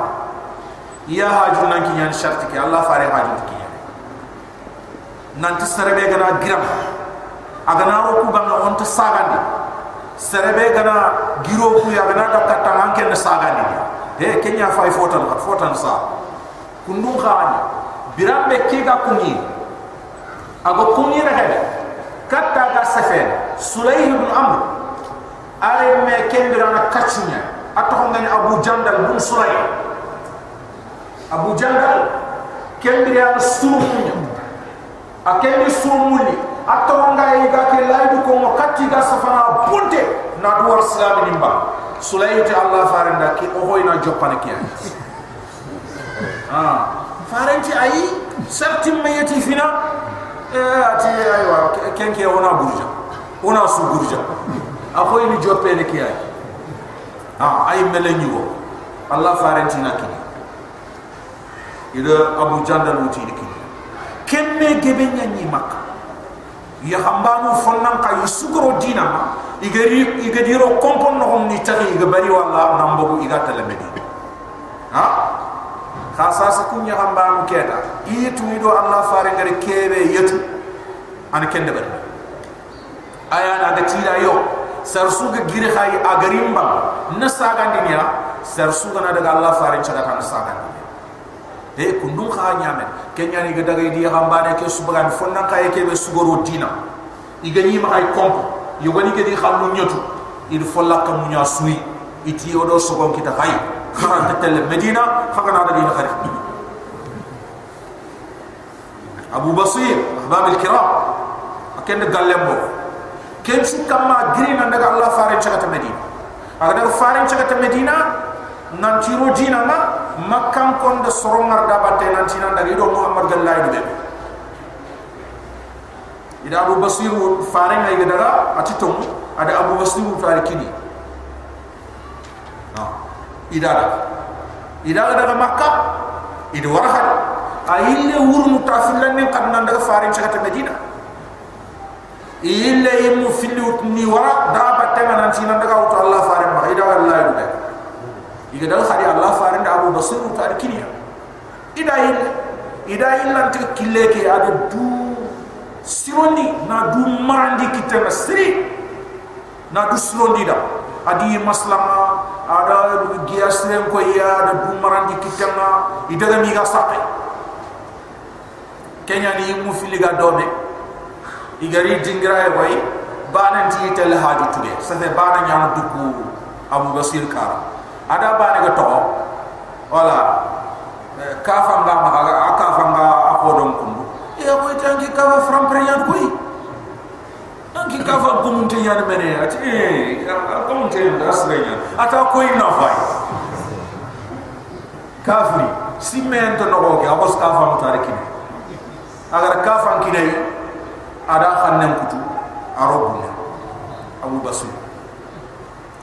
ya haju nan ki nyan sharti ke allah fare haju ki nan ti sarebe gana gram agana ro ku banga on ta sagandi sarebe gana giro ku ya gana da katta man ken sagandi de kenya fay fotan fotan sa kundu khani birambe ke ga kunni ago kunni rehebe katta ga safen sulayh ibn amr. Are me kembirana kachunya ato ngani abu jandal bun suray abu jandal kembirana sumunya akendi sumuli ato ngai ga ke laidu ko mo katti ga safana bunte na duwar islam nimba. Sulayh ta allah faranda ki o hoyna jopane kiya ah farenti ayi sartim mayati fina eh ati aywa kenke ona burja ona su burja. Akoy ni joppe ne kiyay ha ay melenyi go allah farenti nakini ida abu jandal wuti dikini kemme gebe nyanyi makka. Ya hambanu fonnan kay sugro dina igari igadiro kompon no ni tagi igabari wala nambo iga talamedi ha khasa sa kunya hambanu keda itu ido allah fare ngare kebe yetu. An kende bari aya na ga tira yo. Sarsu ga gire khay agarimba na saga dinya sarsu ga na daga Allah farin chaga kan saga de kundum kha nyame kenya ni ga daga di hambane ke subgan fonna kay ke be sugoro dina. Iga ni ma ay kompo yogani ke di khallu nyotu. Il folla kam nya sui. Iti odo sogon kita khay daga ni kharif abu basir ahbab al kiram aken galembo ken su kama grina daga Allah farin cakata Medina. Aga daga farin cakata Medina nan tiro dina na makkan kon da sorongar da batte nan tinan daga ido Muhammad gallahi be ida Abu Basir farin ay daga atitum ada Abu Basir fari kini. Ha ida ida daga Makkah ida warahat ayille wur mutafilan ni kan nan daga farin cakata Medina ille imu fili ni wara daba tenga nan sinan daga uto Allah farin ma ida Allah be iga dal khari Allah farin da Abu Basir ta kiniya ida ille ida illa ante kille ke du sirondi. Na du marandi kitema siri na du sirondi da adi maslama ada giasren ko ya ada du marandi kitema ida ga mi ga kenya ni mu fili ga dobe igari dingira e way bana ti tel haju tude sa fe bana nyam duku abu basir ka ada bana ga to wala. Ka fa nga ma ka fa nga ako don kundu e ko tanki ka fram preyan koy tanki ka fa gumunte yan mene ati e gumunte da srenya ata koy na fay kafri simento no go abos ka fa mutarikini agar ka fa kinai ada khannen kutu aro gunne abu basu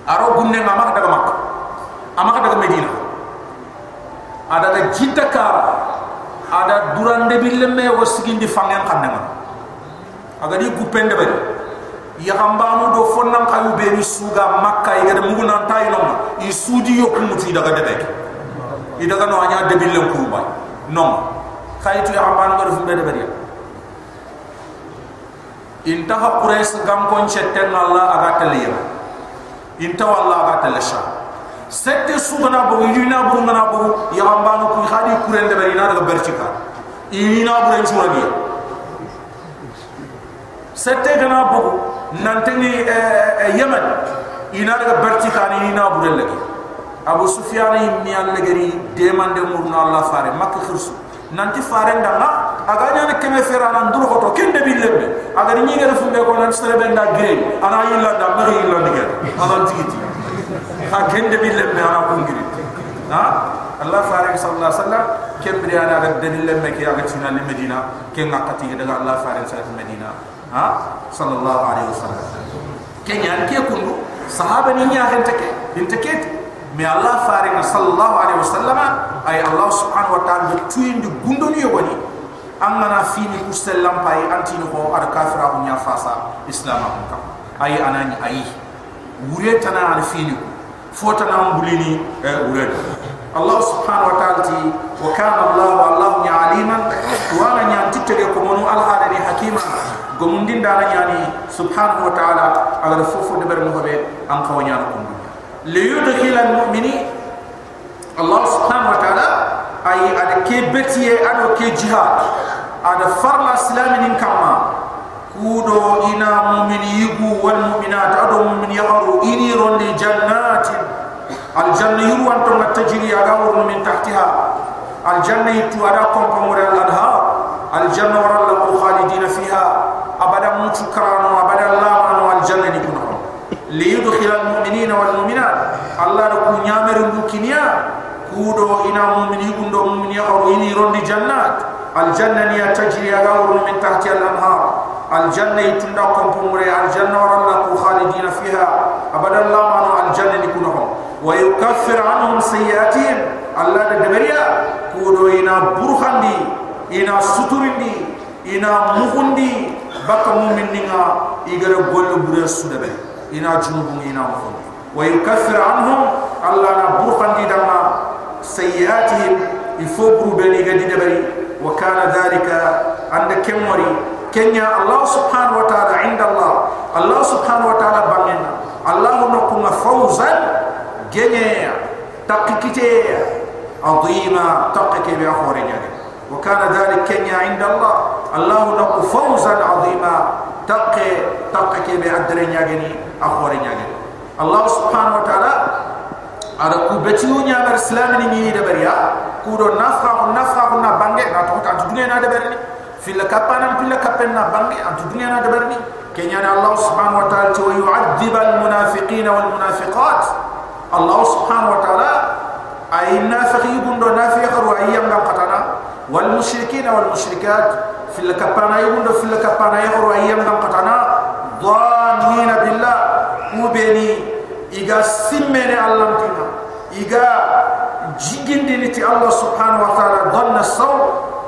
aro gunne ngama daga makka amaka daga medina? Ada jidda kara ada durande bille me wasigindi fangen khannen aga di gupende bari ya hambanu do fonnan kayu be suga makka iga de muguna tay no i sudi yo kumuti daga de i daga no anya de bille kurba non kayitu ya hambanu do fumbe de bari inta ha quraish gam kon chetten allah aga taliya inta walla aga talasha sette sugana bo yina bo ngana bo ya ambanu ku khadi kuren de bari na daga berchika. Ina bo churani sette gana bo nanteni yemen. Ina daga berchika ni ina ren lagi. Abu sufyan ni al lagari demande murna allah fare. Makka khirsu. Nanti faren danga aga nyana keme fera nan dur ko to kende billemme aga ni ngere fumbe ko nan sere ben da gre ana yilla da mari yilla diga ana tigiti ha kende billemme ana ko ha? Allah faren sallallahu alaihi wasallam kembri ana ga dalil me ke aga tina ni medina. Ke ngakati daga allah faren sa medina ha? Sallallahu alaihi wasallam. Kenya ke kundu sahaba ni nya hentake hentake mi Allah faring sallallahu alaihi wasallam ay Allah subhanahu wa ta'ala tuindi gundoni yoni amana fini kustellam pay antini ko ar kafira nya fasa islam ko kam ay anani ay wure tana al fini fota na mbulini e wure. Allah subhanahu wa ta'ala ti wa kana Allah Allah nya aliman. Wa ana nya titege ko monu al hadani hakima gomundin dara nyani subhanahu wa ta'ala agar fufu de berno be am khawanya ko le yudkhil al mu'mini allah subhanahu wa ta'ala ay ad ke betiye ado ke jihad ada farla islam nin kama kudo ina mu'mini yugu wal mu'minat ado mu'min yaqru ini ronde jannatin al janna yuwan antum tajri ala wa min tahtiha al janna itu ada kompomore al adha al janna wa rabbu khalidina fiha أبدا متكران أبدا لا الجنة نكون. ليدخل المؤمنين والمؤمنات. الله ركو نيامر المكينيا كودو إنا مؤمنين كندو مؤمنين. أو إني رند جنات. الجنة نيا تجري أغاور من تحت الأنهار. الجنة يتندى كمبمري الجنة ورلكو خالدين فيها. أبدا الله مانو الجنة نكونهم ويكفر عنهم سيئاتهم. الله دبريا كودو إنا برخاندي. إنا ستورندي إنا بكم من نعى إجر قول بره سدبه إن أجنبهم إن أمهم ويكفر عنهم الله نبوخن دي دمنا سيئاتهم يفوقوا بني قد وكان ذلك عند كموري كنيا الله سبحانه وتعالى عند الله الله سبحانه وتعالى بمنا الله نقوم فوزا جنيا تقكتيا عظيما تقكي بأخوري جنيا kana dhalika kenya inda allah allah no fawzan azima taqe taqike bi adre nyageni akhore nyage allah subhanahu wa ta'ala ada ku betiyo nyaar islam ni ni de bariya ku do nafqa ko nafqa ko na bange na to ta dunya na de bari fil kapana fil kapenna bange antu dunya na de bari kenya na allah subhanahu wa ta'ala to yu'adhib al munafiqin wal munafiqat allah subhanahu wa ta'ala ay nafiqi gundo nafiq ru ayyam na qatana wal mushrikin wal mushrikat fil kapana yundo fil kapana yaqru ayyam na qatana dhanina billah kubeni iga simmene allah tina iga jigindi ni ti allah subhanahu wa ta'ala dhanna saw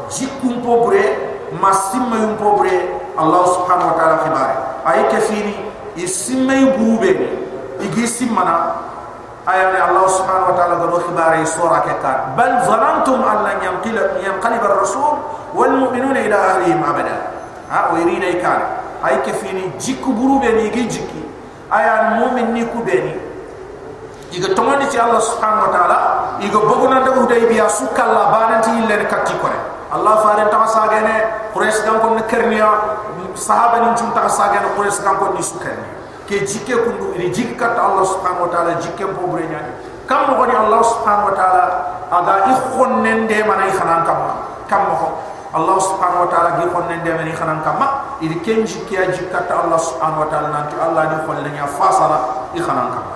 jikum pobre masimma yum pobre allah subhanahu wa ta'ala khibare ay kafini ayani allah subhanahu wa ta'ala gado khibare sura ke kan bal zanantum alla yanqil yanqalib ar-rasul wal mu'minuna ila ahlihim abada ha wa irina ikan ay kafini jikku burube ni igi jikki aya mu'min ni ku beni iga tomani ci allah subhanahu wa ta'ala iga boguna da hudaybiya sukalla bananti ille ne katti kore allah faare ta sagene quraish gam ko kerniya sahaba ni tum ta sagene quraish gam ko ni sukerni ke jikke kundu ni jikka allah subhanahu wa ta'ala jikke bo bre nyani kam mo ni allah subhanahu wa ta'ala aga ikhonne nde manay khanan kam kam mo Allah subhanahu wa ta'ala gi khonne ndem ni khanan kama idi kenji ki aji kata Allah subhanahu wa ta'ala nanti Allah ni kholle nya fasara i khanan kama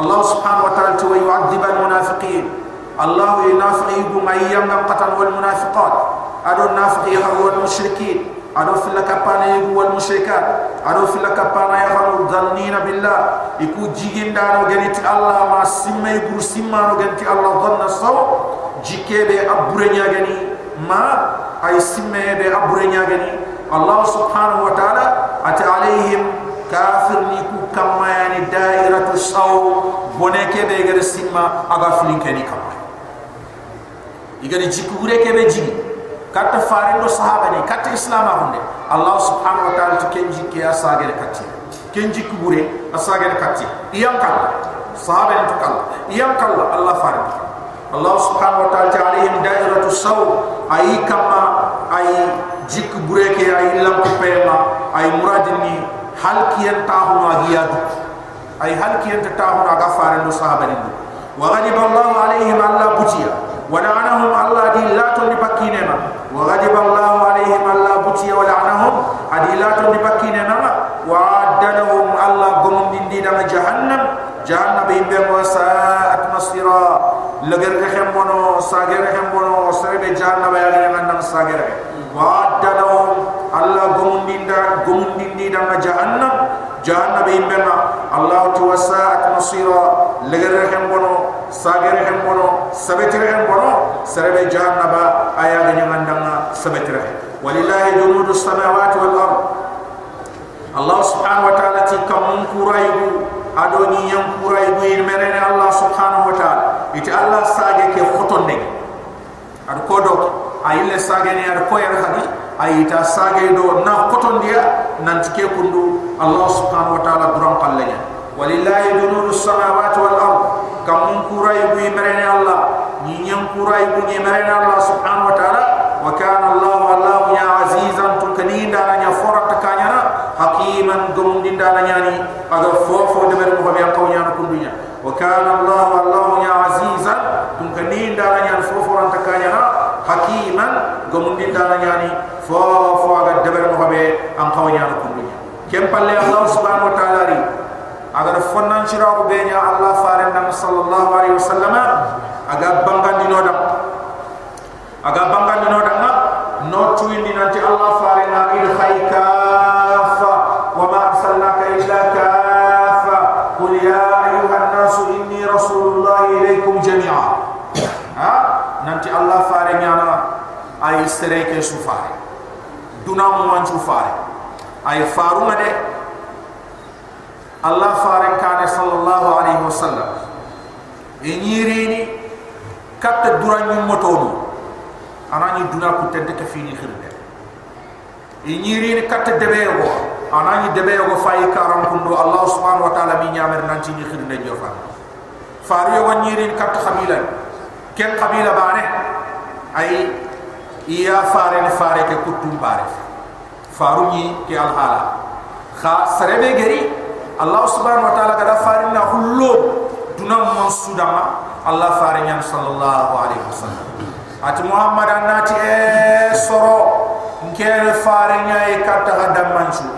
Allah subhanahu wa ta'ala tu yu'adhib al munafiqin. Allah yunafiqi bu mayyam qatan wal munafiqat. Adu nafiqi wal mushrikin adu fil kapana yu wal mushrikat adu fil kapana ya halu dhannina billah. Iku jiginda no geniti Allah ma simme bur simma no geniti Allah dhanna saw. Jikebe abure nya gani ma ay simme be abure nyagani allah subhanahu wa ta'ala ata alaihim kafir ni ku kamma yani dairatu saw. Boneke be gade simma aga flinke ni kamma igani jikure ke be jigi katta fare do sahaba ni katta islam hunde allah subhanahu wa ta'ala kenji ke asage katti kenji kubure asage katti iyam kala sahaba ni to kala iyam kala allah fare Allah subhanahu wa ta'ala alaihim dairatu saw ay kama ay jik bureke ay lam pema ay muradini hal kiyan tahu agiyadu ay hal kiyan tahu aga faran do sahabani wa ghadiba Allah alaihim alla butiya ولعنهم الله دي لا تولي بكيننا وغضب الله عليهم الله بتي ولعنهم ادي لا تولي بكيننا وعد لهم الله قم من دي جهنم جهنم بهم وساءت مصيرا لغير رحم بنو ساغر رحم بنو سرب جهنم يا غير من ساغر وعد لهم الله قم من دي قم من دي جهنم جهنم بهم Allah tuwasa ak nusira legere hen bono sagere hen bono sabetire hen bono. Serebe jahannaba aya ganya ngandanga sabetire hen walillahi junudu samawati wal ard. Allah subhanahu wa ta'ala ti kamun kurayu ado ni yam kurayu in merene Allah subhanahu wa ta'ala. Iti Allah sage ke khotonde ad kodoki kodo ayile sage ni ado koyar hadi. Ayita sage do na khoton dia nan tike kundu Allah subhanahu wa ta'ala duram pallenya walillahi dunurus samawati wal ard. Kam kurai bu in menene Allah. Ni yang kurai bu in menene Allah subhanahu wa ta'ala. Wa kana Allah Allah ya azizan tulkaninda nya fora takanyana hakiman gumdinda nyani aga fofo de mer ko ko nyana kundunya. Wa kana allah wallahu ya azizan tum kanin da nyana fofo ran takanya na iman gomundi dana yani fo fo aga debere mo be am tawnya no kumbi kem palle allah subhanahu wa ta'ala ri agar fonnan ci rawo be nya allah fare nam sallallahu alaihi wasallam aga bangan dino dam aga bangan dino dam na no tuindi nanti allah fare na il khayka fa wa ma arsalnaka illa ka fa qul ya ayyuhan nasu inni rasulullah ilaikum jami'a. Ha? nanti Allah fare nyana ay sereke su fare. Duna mo man su fare. Ay faru ngade. Allah fare kade sallallahu alaihi wasallam. Enyiri ni kat duranyu moto anani duna ku tente ke fini khirde enyiri ni kat go. Anani debego go fay karam kundo. Allah subhanahu wa taala mi nyamer nanti ni khirde jofa fare yo wanyiri kat khamilan ken qabila bane ay iya fare ni fare ke kutum bare faru ni ke al hala kha sarebe geri allah subhanahu wa taala kada fare na hullo dunam mansuda ma allah fare nyam sallallahu alaihi wasallam. At muhammad anati eh, e soro ngel fare nyay kata hada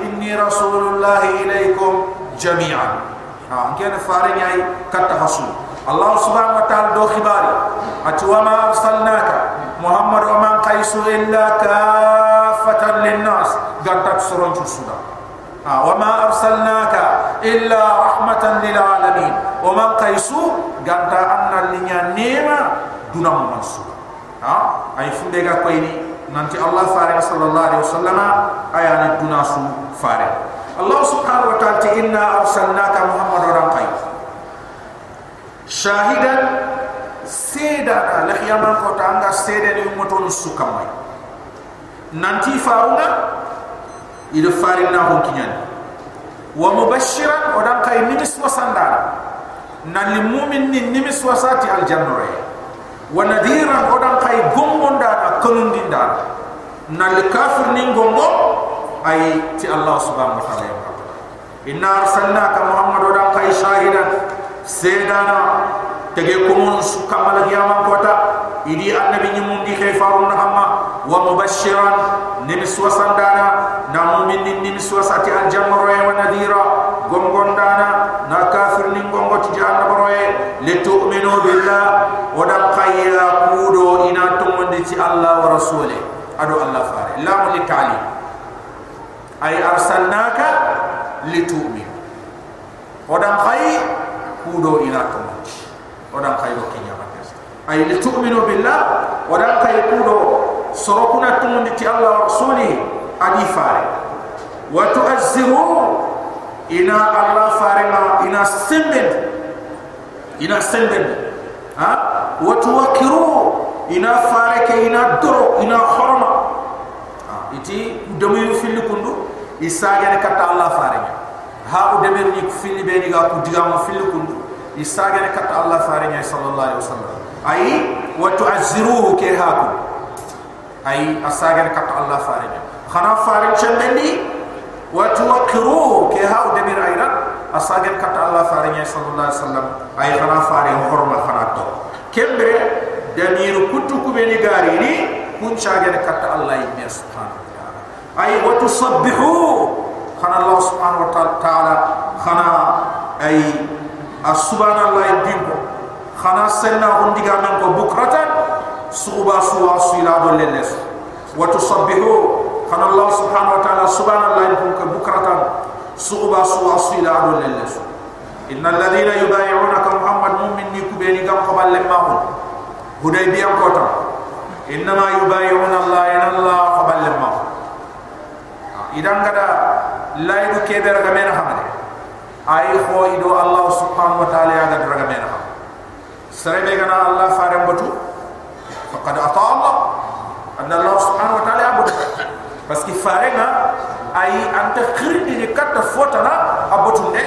inni Rasulullahi ilaikum jami'an. Ha ngel fare nyay e kata hasul. الله سبحانه وتعالى دو خباري أتوا ما أرسلناك محمد ومن قيس إلا كافة للناس قد تكسرون جسودا وما أرسلناك إلا رحمة للعالمين ومن قيس قد أن لنيا نيمة دون منصور ها أي فندق كويني نانتي الله فارغ صلى الله عليه وسلم أي أن الدناس فارغ الله سبحانه وتعالى إنا أرسلناك محمد ومن قيس nanti farunga ida faring na ho kinyan wa mubashiran odan kay nimis wasanda nan lil mu'min nimis wasati al jannah wa nadiran odan kay gombonda na konundinda na le kafir ni gombo ay ti allah subhanahu wa ta'ala inna arsalnaka muhammad odan kay shahidan sedana tege kumun su kamala kiyama kota idi annabi ni mundi khay farun na hamma wa mubashiran nimis wasandana na mu'min nimis wasati al jamru wa nadira gombondana na kafir ni gombo ti jahannam roye li tu'minu billah wa khayra kudo ina tumunde ci Allah wa rasule. Adu Allah fare. La li tali ay arsalnaka li tu'min odan khay kudo ina tomati odan kay do kenya matas ay li tu'minu billah odan kay kudo sorokuna tumundi ti allah rasuli adi fare wa tu'azziru ina allah fare ma ina sembed ina sembed ha wa tuwakiru ina fare ke ina doro ina khorma ha iti demu fil kundu isa gane kata allah fare ha u demer ni fil be ni ga ku diga mo fil kundu يستعجل كت الله فارنيا صلى الله عليه وسلم أي وتعزروه كهاب أي يستعجل كت الله فارنيا خنا فارن شنبني وتوكروه كهاب دمير أيضا يستعجل كت الله فارنيا صلى الله عليه وسلم أي خنا فارن حرم خنا تو كم بره دمير كتو كبني قاريني كن شاجر كت الله يمي سبحانه أي وتصبحوه خنا الله سبحانه وتعالى خنا أي subhanallah ibn ko khana senna on diga nan ko bukratan suba suwa sila do lelles wa tusabbihu khana allah subhanahu wa ta'ala subhanallah ibn ko bukratan suba suwa sila do lelles innal ladina yubay'unaka muhammad mu'min ni kubeni gam ko balle mahun hudaybiya kota innama yubayuna allah ina allah qabalma idan gada laydu keder ga mena hamade ay kho ido allah subhanahu wa ta'ala ya gadra ga mena serebe gana allah faram batu faqad ata allah. Anna allah subhanahu wa ta'ala abudu parce que farenga ay anta khirdi ni katta fotana abutunde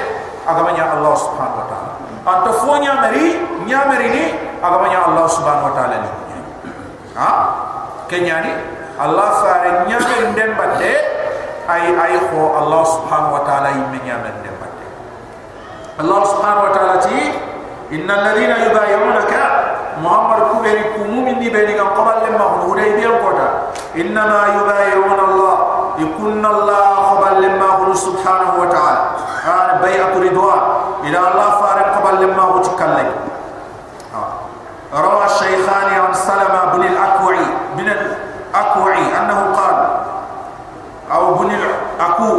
agamanya allah subhanahu wa ta'ala. Anta fonya mari nyamari ni agamanya Allah subhanahu wa ta'ala ni. Ha? Kenyani Allah fare nyamari ndem batte ay ay ko Allah subhanahu wa ta'ala yimme nyamari الله سبحانه وتعالى تي إن الذين يبايعونك محمد كبير كموم إني كان قبل لما هدي بين قدا إنما يبايعون الله يكون الله قبل لما هو سبحانه وتعالى. قال بيعة رضوان. إلى الله فارق قبل لما هو تكلم. آه. روى الشيخان عن سلمة بن الأكوعي بن الأكوعي أنه قال أو بن الأكو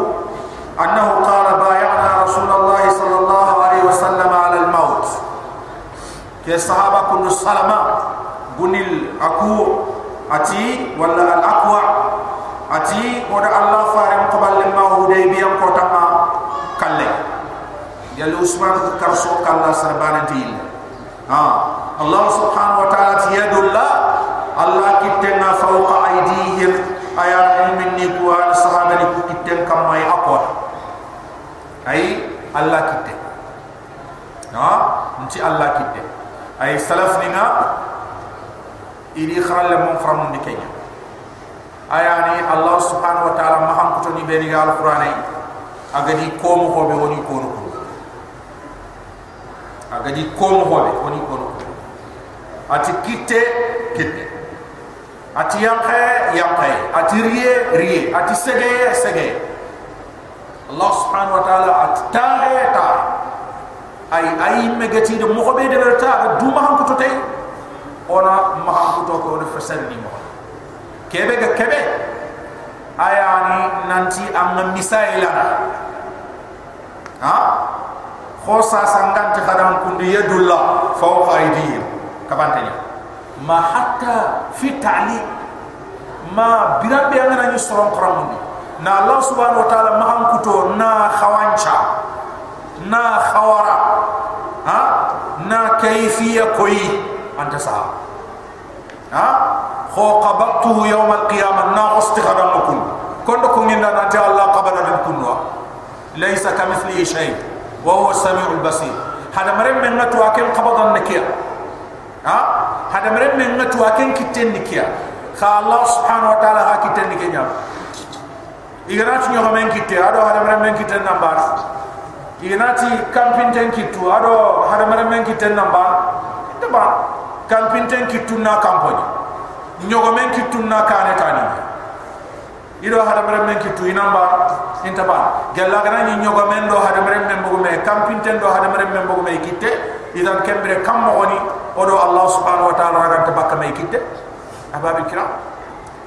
أنه قال sahaba kullu salama. Gunil aku ati wala al aqwa ati kodo allah farim qabal lima hudaybiyam ko ma kalle. Yal usman ko karso kala sarbana til ha. Allah subhanahu wa ta'ala yadullah allah kitenga fawqa aydihim ayat minni al sahaba li kitten mai aqwa ai allah kitte. Ha. Nti allah kitte ay salaf ni na ini khral le mon framu ni kenya ayani allah subhanahu wa taala ma ham ko ni be gal qur'an ay agadi ko mo ko be woni ko no ko agadi ko mo ko be ko ati kite kite. Ati yanqe yanqe ati riye riye ati sege sege allah subhanahu wa taala ati tahe tahe ay ay megati de mo be de berta du ma han ko tay ona ma han ko ko de fasal ni mo kebe ga kebe. Ayani nanti am misaila ha? Khosa sangan ti khadam kundi yadullah fawqa aydihim kabantanya ma hatta fi ta'lim. Ma birambe ngana ni soron qaramundi na allah subhanahu wa ta'ala ma kuto na khawancha na khawara ha na kayfiya koi anta sa ha kho qabtu yawm al-qiyamah na istikhadam kun kondo ko nginda na ta allah qabala dim kunwa laysa kamithlihi shay wa huwa as-sami'ul basir hada marem men ngatu akem qabadan nakiya ha hada mere men ngatu aken kitten dikia kha allah subhanahu wa taala ha kitten dikia iganati nyoga men kitte ado hada mere men kitten nambar iganati kampin ten kittu ado hada mere men kitten nambar taba kampin ten kittu na kamponi nyoga men kittu na kane tani. Ido hada mere men kittu inamba intaba. Gella gana ni men do hada mere men bugu me kampin ten do hada mere men bugu me kitte idan kembere kam mo odo allah subhanahu wa ta'ala ragan tabaka may kitte ababi kira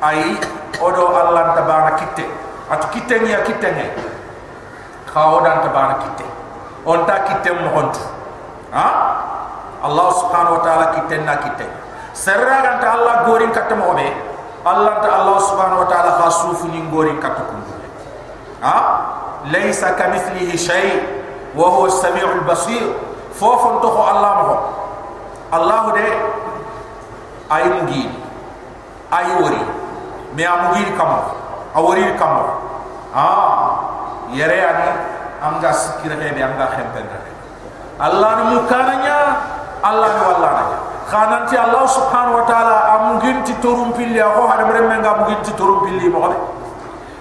ay odo allah tabana kitte at kitte ni kitte ni khawodan tabana kitte on ta kitte mo hontu ha? Allah subhanahu wa ta'ala kitte na kitte serra gan ta allah gorin katta mo be. Allah ta allah subhanahu wa ta'ala khasufu ni gorin katta kun ha? Laysa kamithlihi shay wa huwa as-sami'ul basir. Fofon to allah mo Allah de ay mugi. Ay wori me amugi kam awori kam ah yere ani anga sikira he be anga khempen Allah ni mukananya Allah ni wallana khananti Allah subhanahu wa ta'ala amugin ti torum pilli ko hada merem nga amugin ti torum pilli mo be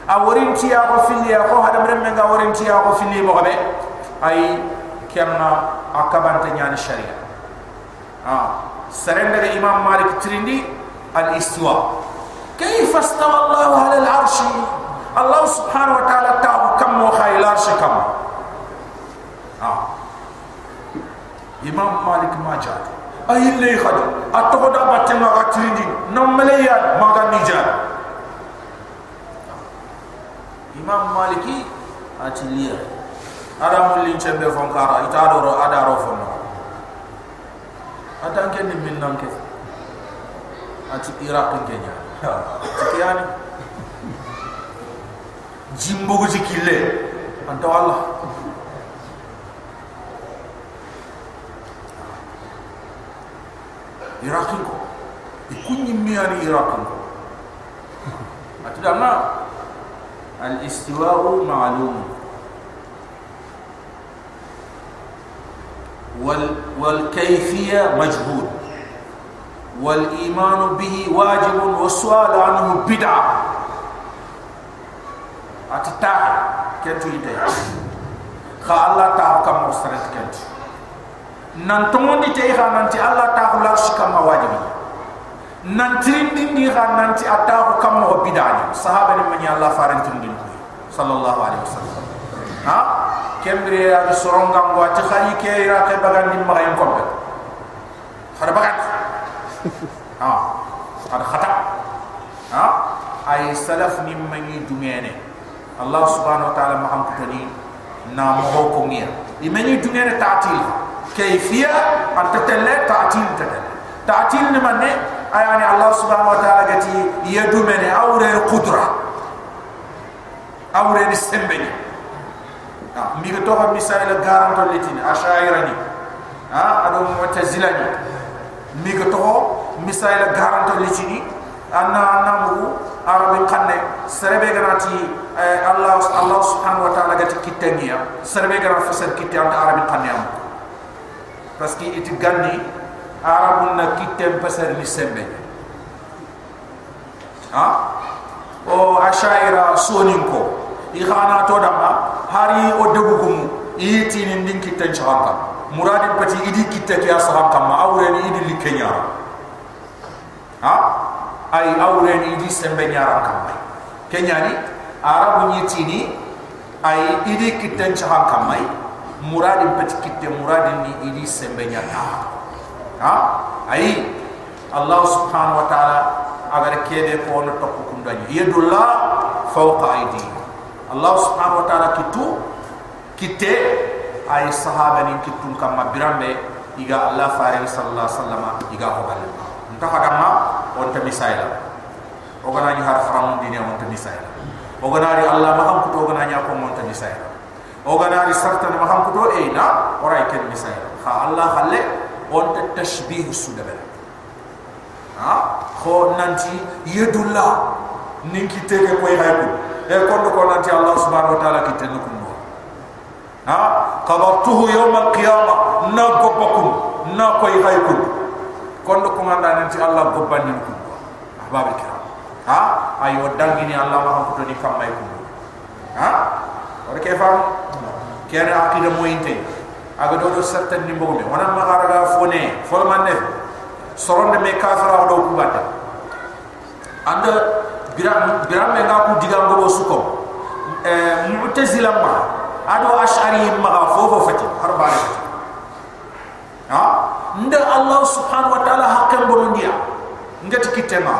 aworin ti ya ko filli ko hada merem nga aworin ti ya ko filli mo be ay kemna akabante nyani sharia سرندر إمام مالك ترندي الاستواء كيف استوى الله على العرش الله سبحانه وتعالى تعب كم kam mo khaylar se kam ah. Imam malik ma ja ay le khad atto da batte ma gatri ndi nam male ya ma ga ni ja imam maliki atliya adam li chembe fon kara itadoro adaro fon atanke ni min nanke ati iraq ngenya ati ha, jimbogo jikille anta walla iraqin ko ikunyimiyani iraqin ko atidana الاستواء معلوم وال والكيفية مجهول والإيمان به واجب والسؤال عنه بدعة أتتاع كنتو يتاع خا الله تعالى كم مسترد كنت نانتمون دي تيخا نانتي الله تعالى لارش كم واجب نانترين دي نيخا نانتي أتاع كم بدعة صحابة من الله فارنتين دي صلى الله عليه وسلم ها kembri ya soronga ngwa ti khari ke ira ke bagan di ma yam kombe khara bagan ha ada khata ha ay salaf ni mani dungene الله سبحانه وتعالى ما هم كتني نامهو كميا يمني الدنيا تعطيل كيفية أن تتلى تعطيل تتلى تعطيل نمني أيعني الله سبحانه وتعالى قتي يدومني أو رين قدرة أو رين السنبني ميغتوها مثال لقارن تلتين أشائرني أدو متزلني ميغتوها مثال لقارن تلتيني anna anna mu arabi qanne serebe ganati allah allah subhanahu wa ta'ala gati kitaniya serebe garan fasal kitti anta arabi qanne am que it gandi arabun na kittem pasar ni sembe ha o ashaira soninko ikhana to dama hari o debu kum iti ni ndin kitta chaka muradin pati idi kitta ke asram kam awre ni idi likenya ay awre ni idi sembe nyara kam mai kenya ni arabu ni tini ay idi kitta chaka kam mai muradin pati kitta muradin ni idi sembe nyara ha? Ay allah subhanahu wa ta'ala agar kede ko no tokku kundani yadullah fawqa aydihim Allah subhanahu wa ta'ala kitu kite ay sahaba ni kitun kam birambe iga Allah fare sallallahu alaihi wasallam iga hobal nta hadama on ta misaila o gana ni har faram dini on ta misaila o gana ri Allah ma ham kuto gana nya ko on ta misaila o gana ri sartan ma ham kuto e na oray ken misaila kha Allah khalle on ta tashbih sudaba ha kho nanti yadullah ninki tege koy hayku e kondo ko nanti allah subhanahu wa ta'ala kiten ko no ha? Qabartuhu yawm al-qiyamah na ko bakum na koy haykum kondo ko nganda nanti allah go bandi ko ahbab kiram ha? Ayo dangini allah ma ko ni kam may ko ha? Wala ke fam kene akida mo inte aga do do certain ni mbogme wana ma garaga fone fol man ne soronde me kafira do ko batta anda biram biram me ngaku digam go suko eh mu'tazila ma ado ash'ari ma fofo fati harba fati ha? Nda allah subhanahu wa ta'ala hakkam bondia ngati kitema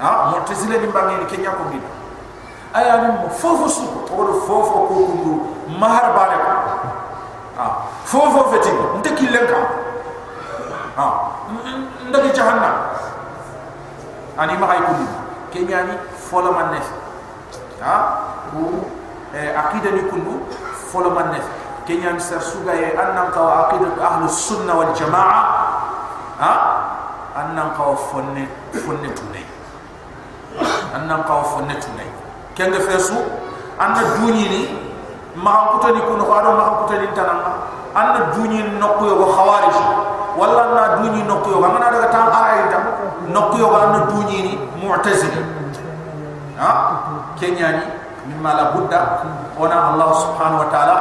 ha? Mu'tazila ni bangi ni kenya ko gina aya ni fofo suko o fofo ko kundu mahar bare ko ha fofo fati nda kilenka ha? Nda ki jahannam. Ani ma hay kudu kenyani fola man ha? Bu eh, akida ni kundu fola man kenyani sar suga ye annam ka akida ahlu sunna wal jamaa ha? Annam ka fonne fonne tunay annam ka fonne tunay kenga fesu? Anna duñi ni ma ko tani kuno ko ado ma ko tani tanama anna duñi nokko yo khawarij. Wala na duñi nokko yo ngana daga tan ara ita nokko yo ngana duñi ni? Mu'tazil ha? Kenya ni mimma la budda ona allah subhanahu wa ta'ala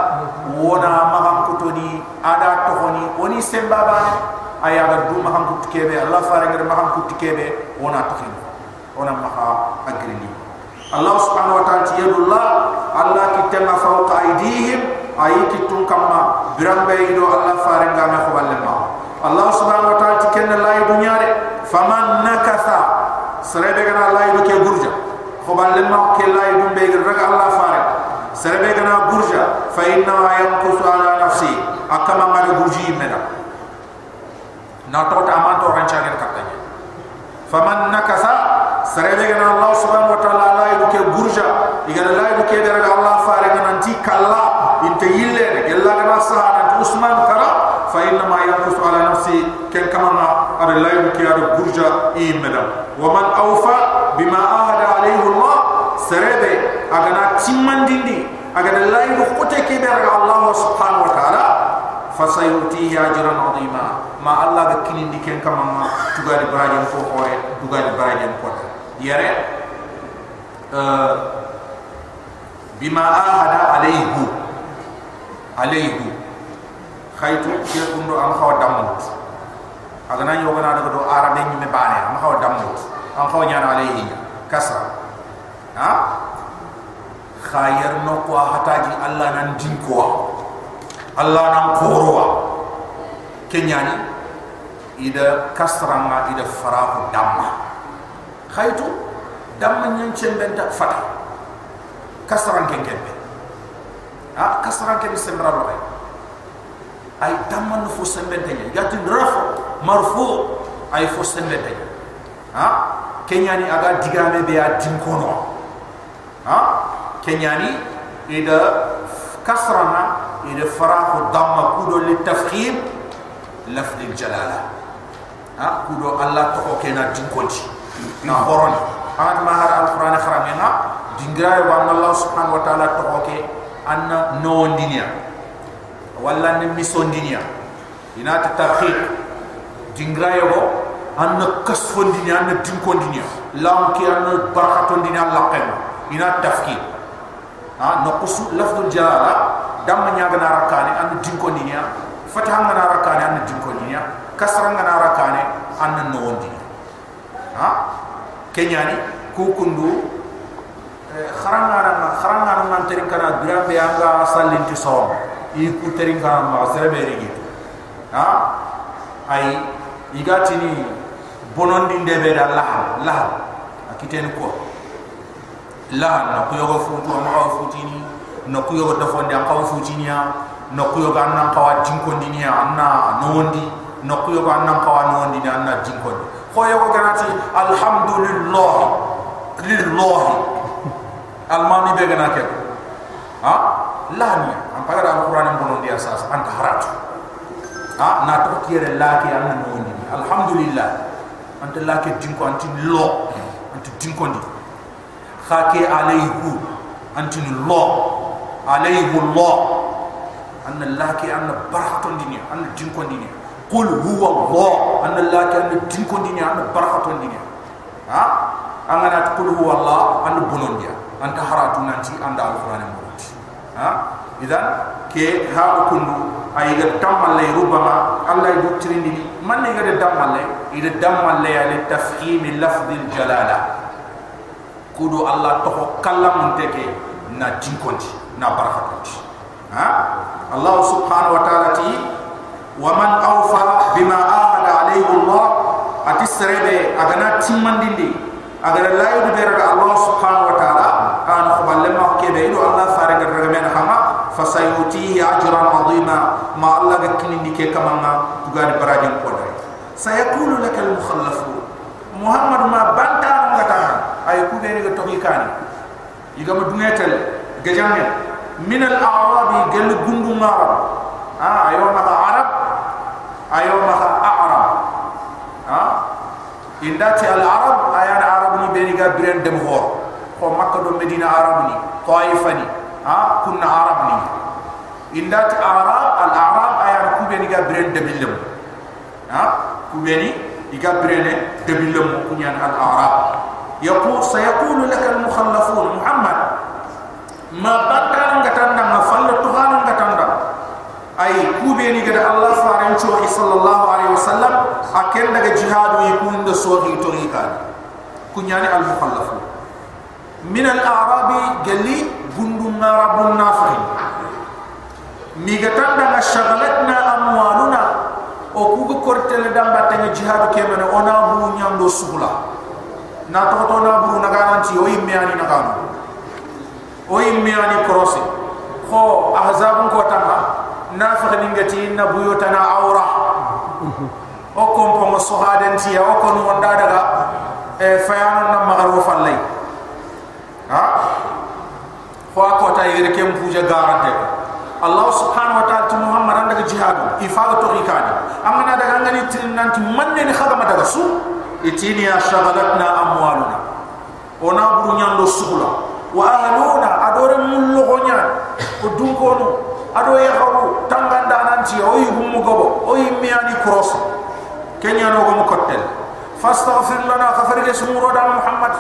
wona ma ko to ni ada to honi oni semba ba aya ga du ma ham kut kebe allah fare ngar ma ham kut kebe ona takhim ona ma ha agrili allah subhanahu wa ta'ala yadullah allah kitama fawqa aydihim ayi kitun kamma birambe ido allah fare ngam ma khaballe ma allah subhanahu wa ta'ala tikenna lay dunyare faman nakatha sare de gana lay do ke gurja khaballe ma ke lay dum be raga allah fare. Sare de gana gurja fa inna ma yanqusu ala nafsi. Akama ma gurji mena na to ta man to ran chagen katanya faman nakasa sarebe gana allah subhanahu wa ta'ala la yidu ke gurja igana la yidu ke dara allah fare gana nanti kala inte yille gella gana sahana usman kara fa inna ma yanqusu ala nafsi. Ken kama ar la yidu ke ar gurja i medam wa man awfa bima ahada alayhi allah sarebe agana timmandindi agana la yidu khote ke dara allah subhanahu wa ta'ala fasayutihi ajran adima ma allah ga kinin diken kama ma tugari baraje ko hore tugari baraje ko yare uh, bima ahada alayhu alayhu khaytu ke kundo am xaw damut agana yo gana daga do arabe ni me bane am xaw damut am xaw nyana alayhi kasra ha khayr no ko hataji allah nan din ko Allah nan korowa kenyani ida kasranga ida farahu damma khaytu damma nyen chembenta fata kasran ken kembe ha kasran ken sembra lo ay damma no fo sembenta nya gati rafu marfu ay fo sembenta nya ha kenyani aga digame be a dinkono ha kenyani ida kasranga إذا فراغ الضم كودو للتفخيم لفظ الجلالة ها كودو الله تحوكينا دينكوتي نهوروني هذا ما هذا القرآن خرامينا دينغراي وان الله سبحانه وتعالى تحوكي أن نون دنيا ولا نمسون دنيا إنا تتفخيم دينغراي وو أن كسفون دنيا أن دينكون دنيا لام كي أن بركة دنيا لقيم إنا تفخيم ha nokusu lafdul jalala dam ma nyaga na rakane an dinko niya fatah ma rakane an dinko niya kasra ma rakane an nondi. Ha? Kenyani kukundu eh, kharanga na kharanga na man tering kana drambe anga asalin ti so i ku tering kana ma serbe rigi ha? Ai igatini bonondi ndebe da lahal. Lahal ha, akiten ko lah na ku yogo futu ma futini no ku yogo da fonde an kaw futinia no ku yogo an nan kawa jinkondinia anna no wondi no ku yogo an nan kawa no wondi anna jinkondi ko yogo ganati alhamdulillah lillah almani be gana ke? Ha? Lani am pagara alquran bonon dia sas anta haratu. Ha? Na to kire laki anna no wondi alhamdulillah. Anta laki jinko anti lo. Anti jinkondi خاكي عليه أنت الله عليه الله أن الله كي أن برحة الدنيا أن الجنك الدنيا قل هو الله أن الله كي أن الجنك الدنيا أن برحة الدنيا ها أنا تقول هو الله أن بنون دي أن كهرات نانتي أن دعو القرآن المرات ها إذن كي ها أكون أي إذا دم الله ربما الله يبترين دي من إذا دم الله إذا دم الله على تفخيم لفظ الجلالة الجلالة كودو الله تهو كلام تكي نا جنكونتي na barakatuti ha allah subhanahu wa ta'ala ti wa man awfa bima ahada alayhi allah ati serebe agana timmandindi agara laydu be raga allah subhanahu wa ta'ala an khaballe ma kebe ido allah fare gar raga men hama fasayutihi ajran adima ma allah ga kinindi ke kamanga tugani barajin kodare sayaqulu laka al mukhallafun muhammad ma banta ngata ay ku be ga togi kani iga ma dungetel ga jamme min al a'rab gal gundu ngara ha ayo ma arab ayo ma a'rab. Ha? Inda al arab ayan ha? arab ni be ga biren dem hor. Ko makka do medina arab ni taifani ha? Kun arab ni. Inda arab al arab ayan ku be ga biren dem dem ha? Ku be ni iga birene eh, dem dem ku al arab يقول سيقول لك المخلفون محمد ما بطل ngatanda ma falla to hanan ngatanda ay kube ni gada allah faran cho sallallahu alaihi wasallam akel daga jihadu yakun da sohi torika kunyani al mukhallafu min al arabi galli gundu narabun nafi mi gatanda na shagalatna amwaluna o kugo kortele damba tanga jihadu kemana ona bu nyando sugula na to to na bu na garanti o yimme ani na ganu o yimme ani krosi ko ahzabun ko tanga nafiq ningati na buyutana awra o kompo mo sohaden tiya o kono wonda daga e fayano na magaru fallay ha? Ko ko tay yere kem puja garante. Allah subhanahu wa ta'ala tu muhammad andaga jihad ifaga to ikani amana daga ngani tin nanti manne ni khagama daga su itini ya shagalatna amwaluna. Ona buru nyando sugula wa ahluna adore mullo gonya o dunkono ado ya hawu tanganda nanti o yi humu gobo. O yi miani cross kenya no gomo kotel. Fastaghfir lana khafarge sumuro da muhammad.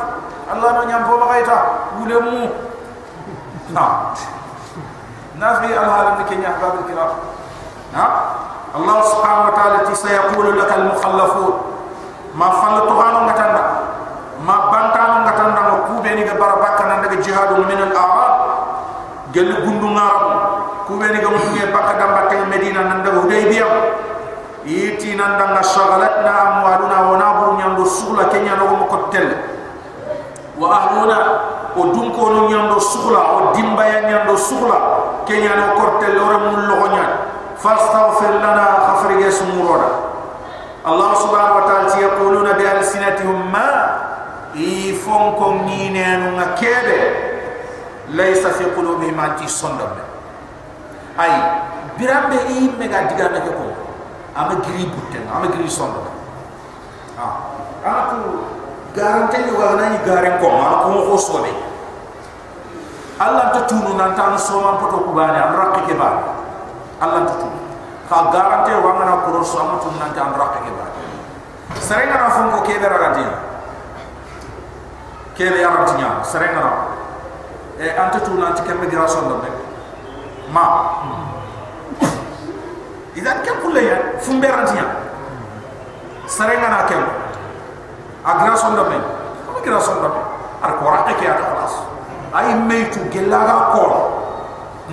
Allah no nyam fo magaita wule mu na. Nafi al halam kenya babul kiram ha allah subhanahu wa ta'ala ti sayaqulu lak al mukhallafun ma fal tuhanu ngatanda ma bantanu ngatanda ma kube ni ga barabaka nan daga jihadul min al a'rab. Gel gundu ngarab kube ni ga mutuge bakka damba tay medina nan daga hudaybiyah. Yiti nan danga shagalatna amwaluna wa naburu nyando sugla kenya no mo kotel wa ahluna o dunko no nyando sugla o dimba ya nyando sugla kenya no kortel ore mul lo nya fastaghfir lana khafrige sumuroda allah subhanahu wa ta'ala yaquluna bi alsinatihim ma? Ifon ko ngine no ngakebe. Laysa fi qulubihim anti sondam. Ay birambe i mega diga na ko ama giri butte ama giri sondo ha ama tu garante ni wa nani garen ko ma ko ko sobe Allah ta tunu nan ta no soma poto ku bani am rakki ke ba Allah ta tunu ka garante wa ngana ko so am tunu nan ta am rakki ke ba serenga na fon ko ke be ragati ke be yaranti nya serenga na. E anta tunu nan ta kemme gira sondo be ma. Idan kem kulle ya fumbe rantiya sarenga na kem agra sonda me ko gira sonda me ar ko rate ke ata khalas ay meytu gelaga ko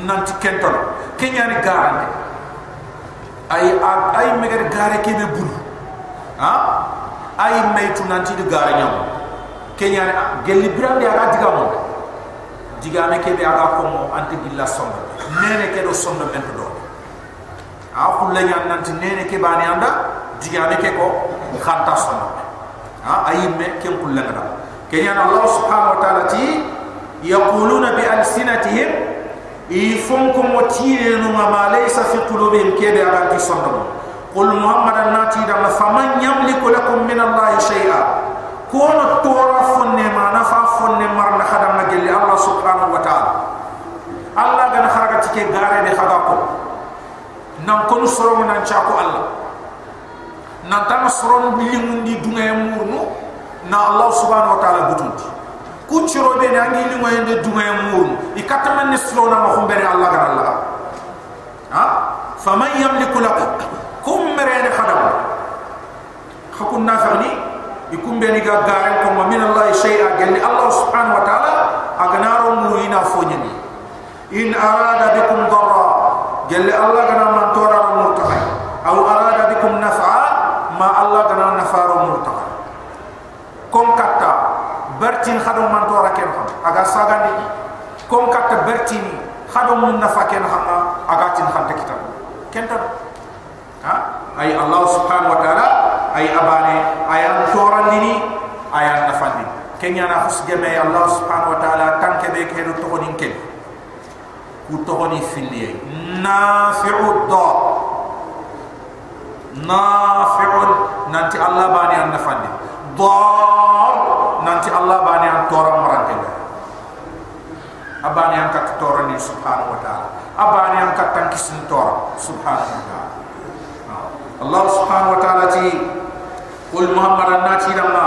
nanti kenton kenya ni garande ay ay megar gare ke be bul ha? Ay meytu nanti de gare nyam kenya gelli brande aga diga mo diga me ke be aga ko mo anti gilla sonda nene ke do sonda men do a khulla nyan nanti nene ke bani anda digame ke ko khanta sono ha? Ayimme ken khulla ngada kenya allah subhanahu wa ta'ala ti yaquluna bi alsinatihim ko motire no ma laysa fi qulubihim ke be aga ti sono qul muhammadan nati da faman yamliku lakum min allah shay'a? Kono tora fonne ma na fa fonne marna khadam na gelli allah subhanahu wa ta'ala. Allah gana kharaga tike gare de khaga ko. Nan kono soro nan chako Allah. Nan tan ku chiro be na ngi limu yende dunga murnu ikata man ni soro na ko mbere Allah gar Allah ha faman yamliku lakum kum mere ne khadam hakun nafani ikum be ni ga garen ko min Allah shay'a galli Allah subhanahu wa ta'ala aganaro mu ina fonyani in arada bikum darra جل الله كنا من تورا برتين خدم من تورا كن خم أجا ساغني كم كتا برتين خدم من نفع كن خم أجا تين خم تكتب كنت ها أي الله سبحانه وتعالى أي أباني أي أن تورا ديني أي أن نفعني كن ينافس جميع الله سبحانه وتعالى تنكبه كهدو تغنين كن كتغني في الليل نافع الضاء نافع ننتي الله dar nanti Allah bani an torang merangkai abani yang kat toran ni subhanahu wa ta'ala. Abani yang kat tangkis ni torang subhanahu wa ta'ala. Allah subhanahu wa ta'ala ti kul muhammad annaci damma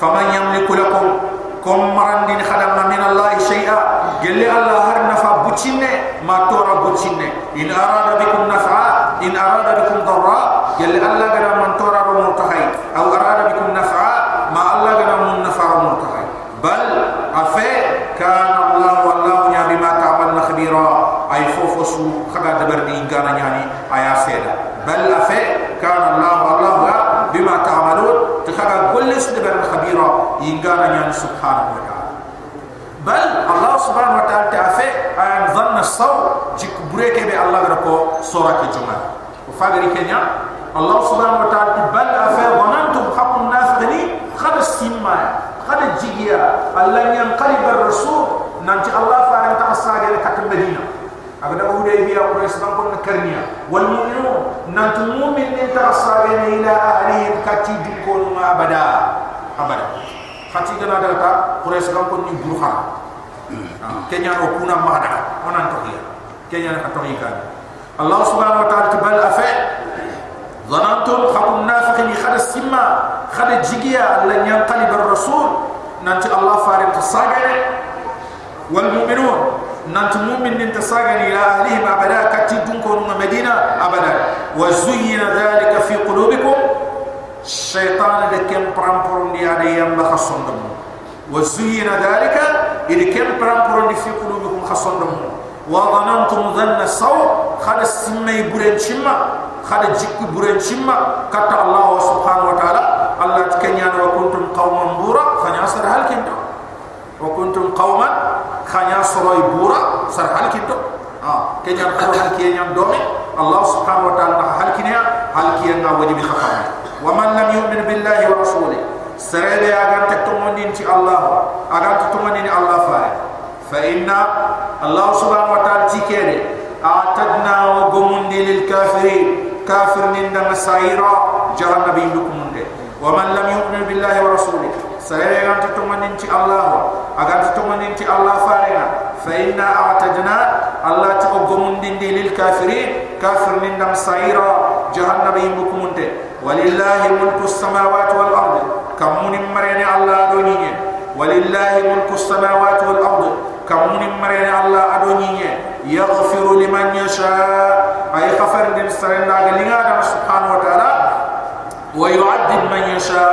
faman yamliku lakum kum marandin khadama min Allah shay'a gelli Allah har nafa bucinne ma tora bucinne in arada bikum nafa in arada bikum darra. Gelli Allah gara mantor bureke be allah rako sura ke juma. Fagari kenya allah subhanahu wa ta'ala bal afa dhanantum haqqun nas khali khada simma khada jigiya allah yanqalib ar-rasul nanti Allah faran ta asage kat Medina. Agada Hudaybiyah Quraish ban kon karniya wal mu'minun nanti mu'min ni ta asage ila ahlihim kati din ko ma abada. Abada. Khati gana daga ta Quraish ban kon ni burkha kenya ro kuna mahada onan to kenya ka to hiya Allah subhanahu wa ta'ala tibal afa ظننتم خلق النافقين خد السما خد الجيجيا لن ينقلب الرسول نانتي الله فارم تصاغره والمؤمنون نانت مؤمن من تساغن إلى اهلهم ابدا كتي دونكم مدينه ابدا وزين ذلك في قلوبكم الشيطان لكم برامبرون دي ادي يم خصندم وزين ذلك اذ كم برامبرون في قلوبكم خصندم وظننتم ظن السوء خد السمي برين شما خد جيك برين شما كتا الله سبحانه وتعالى الله تكنيان وكنتم قوما بورا فنياسر هل كنتم وكنتم قوما خانيا سروي بورا سر حال كيتو اه كينيا خو حال كينيا دومي الله سبحانه وتعالى حال كينيا حال كينيا وجب خفا ومن لم يؤمن بالله ورسوله سرد يا غان تتمنين تي الله اغان تتمنين الله فاي فإن الله سبحانه وتعالى تكيني أعتدنا وقمون للكافرين. كافر من دم سعيرا. مسائرا جهنم يندكم ومن لم يؤمن بالله ورسوله. سيري أن تتمنى الله. أغان تتمنى الله فارنا فإن أعتدنا الله تقمون دين للكافرين. كافر من دم سعيرا. مسائرا جهنم يندكم ولله ملك السماوات والأرض. كمون مرين الله دونيه ولله ملك السماوات والأرض. Kam munim marene Allah Allah adoniye yaghfiru liman yasha. Ay khafar din sarenda galinga dam subhanahu wa ta'ala. Wa yu'addib man yasha.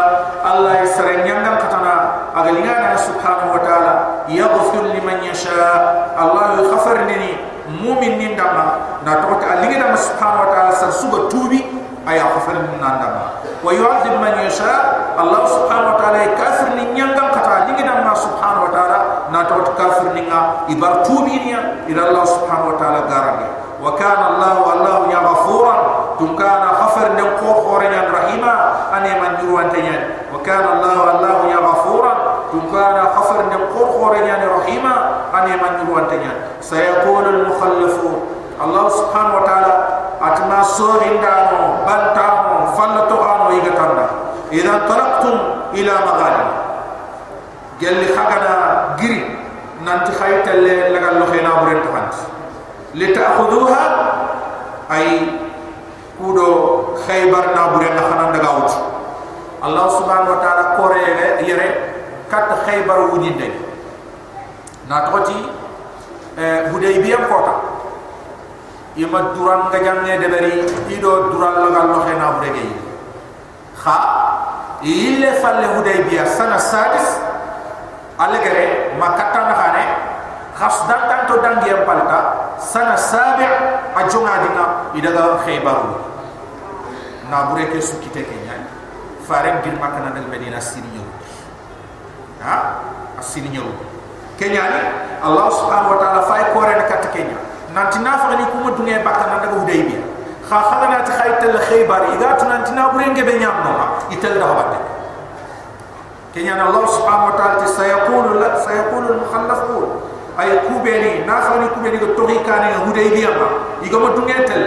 Allah yasrenya katana agalingana subhanahu wa ta'ala. Yaghfir liman yasha. Allah yaghfir lini mu'min nin dama na to ta alingina subhanahu wa ta'ala sar suba tubi ay yaghfir lin dama wa yu'adhib man yasha. Allah subhanahu wa ta'ala kafir nin nyangam kata alingina ma subhanahu wa ta'ala na tawat kafir ninga ibar tubi ila Allah subhanahu wa ta'ala garangi wa kana Allah wa Allah ya ghafuran. Tum kana khafir nin ko khorenyan rahima ane man yu wantanyan wa kana Allah wa Allah ya ghafuran. Tum kana khafir nin ko khorenyan rahima ane man yu wantanyan sayakul al mukhallifu Allah subhanahu wa ta'ala atma sohindano bantamu fallatuhano igatanda. Idha talaktum ila maghalimu yalli khagada giri nanti khayta le laga lokhena buren tahant li ta'khuduha ay kudo khaybar na buren khana daga ut allah subhanahu wa ta'ala kore yere yere kat khaybar wudi de na toti eh budey bi am kota yema duran ga jamne de bari ido duran laga lokhena buregey kha ille falle budey bi sana sadis alegere makata na khane khas dan tan to palta sana sabi ajunga dinga idaga khaybar na bureke sukite kenya faren gir makana dal medina siriyo ha nyaw kenya ni allah subhanahu wa ta'ala fay ko re kat kenya nanti na fa ni kuma dunge bakka na daga hudaybiya kha khala na ta khayta la khaybar ida tu nanti na bure nge be nyam no itel da habate kenya na allah subhanahu wa ta'ala sayaqulu la sayaqulu al mukhallafun ay kubeni na fa ni kubeni go tori kane hudaybiya ma. Iga mo dunge tel.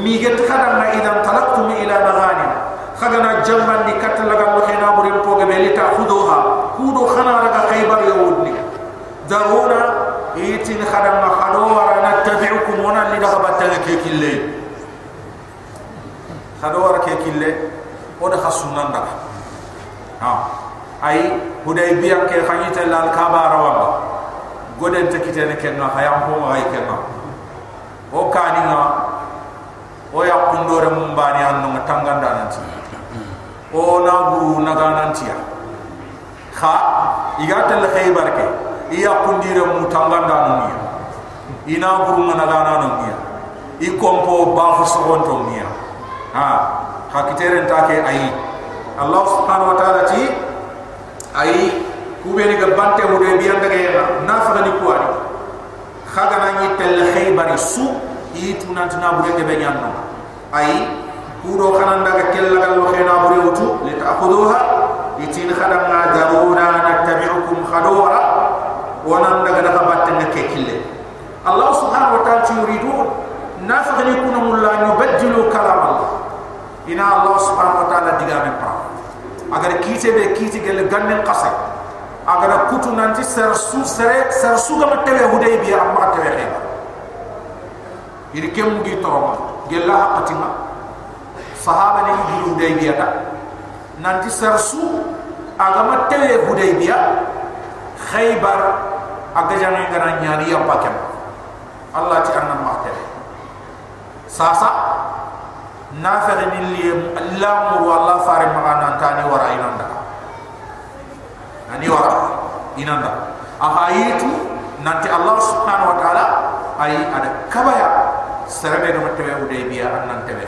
Mi get khadam na idan talaqtum ila maghanim khagana jamman di kat la ga khayna bure poge be lita khuduha kudo khana raga khaybar yawudni daruna itin wa ay huday biya ke khanyita lal kaba rawamba goden te kitene kenna hayam ko ay kenna. O kaninga o yakundore mumbani anno tanganda nanti. O na guru naga nantiya kha igata la khaybar ke iya kundire mu tanganda nuni ina buru na dana no miya i kompo ba fu so to miya ha ha kitere ta ke ai. Allah subhanahu wa ta'ala ti ai kubeni ga bante mu de biyan daga yana na fa ni kuari. Khaga na ni tel khaybar su i tunant na bure de be nyanno. Ai kudo kanan daga kella gal lo khayna bure wutu li ta'khuduha itin khadam na daruna nattabi'ukum khadura wonan daga daga batte ne ke allah subhanahu wa ta'ala yuridun nafiqni kunu mulla yubaddilu kalam allah. Ina allah subhanahu wa ta'ala diga me agar kite be kite gel gannen qasa agar kutu nanti ser su sere ser su ga matale hudaybiya amma tawe kheba ini kem gi toroma gella haqatima sahaba ni gi hudaybiya ta nanti ser su aga matale hudaybiya khaybar aga jangi ngara nyari ya pakem allah ti anna matale sasa nafiq ni li allah mu allah fare magana tani wara inanda. Ani wara inanda. Ahayitu nanti allah subhanahu wa taala ay ada kabaya sarabe no tewe hudaybiya annan tewe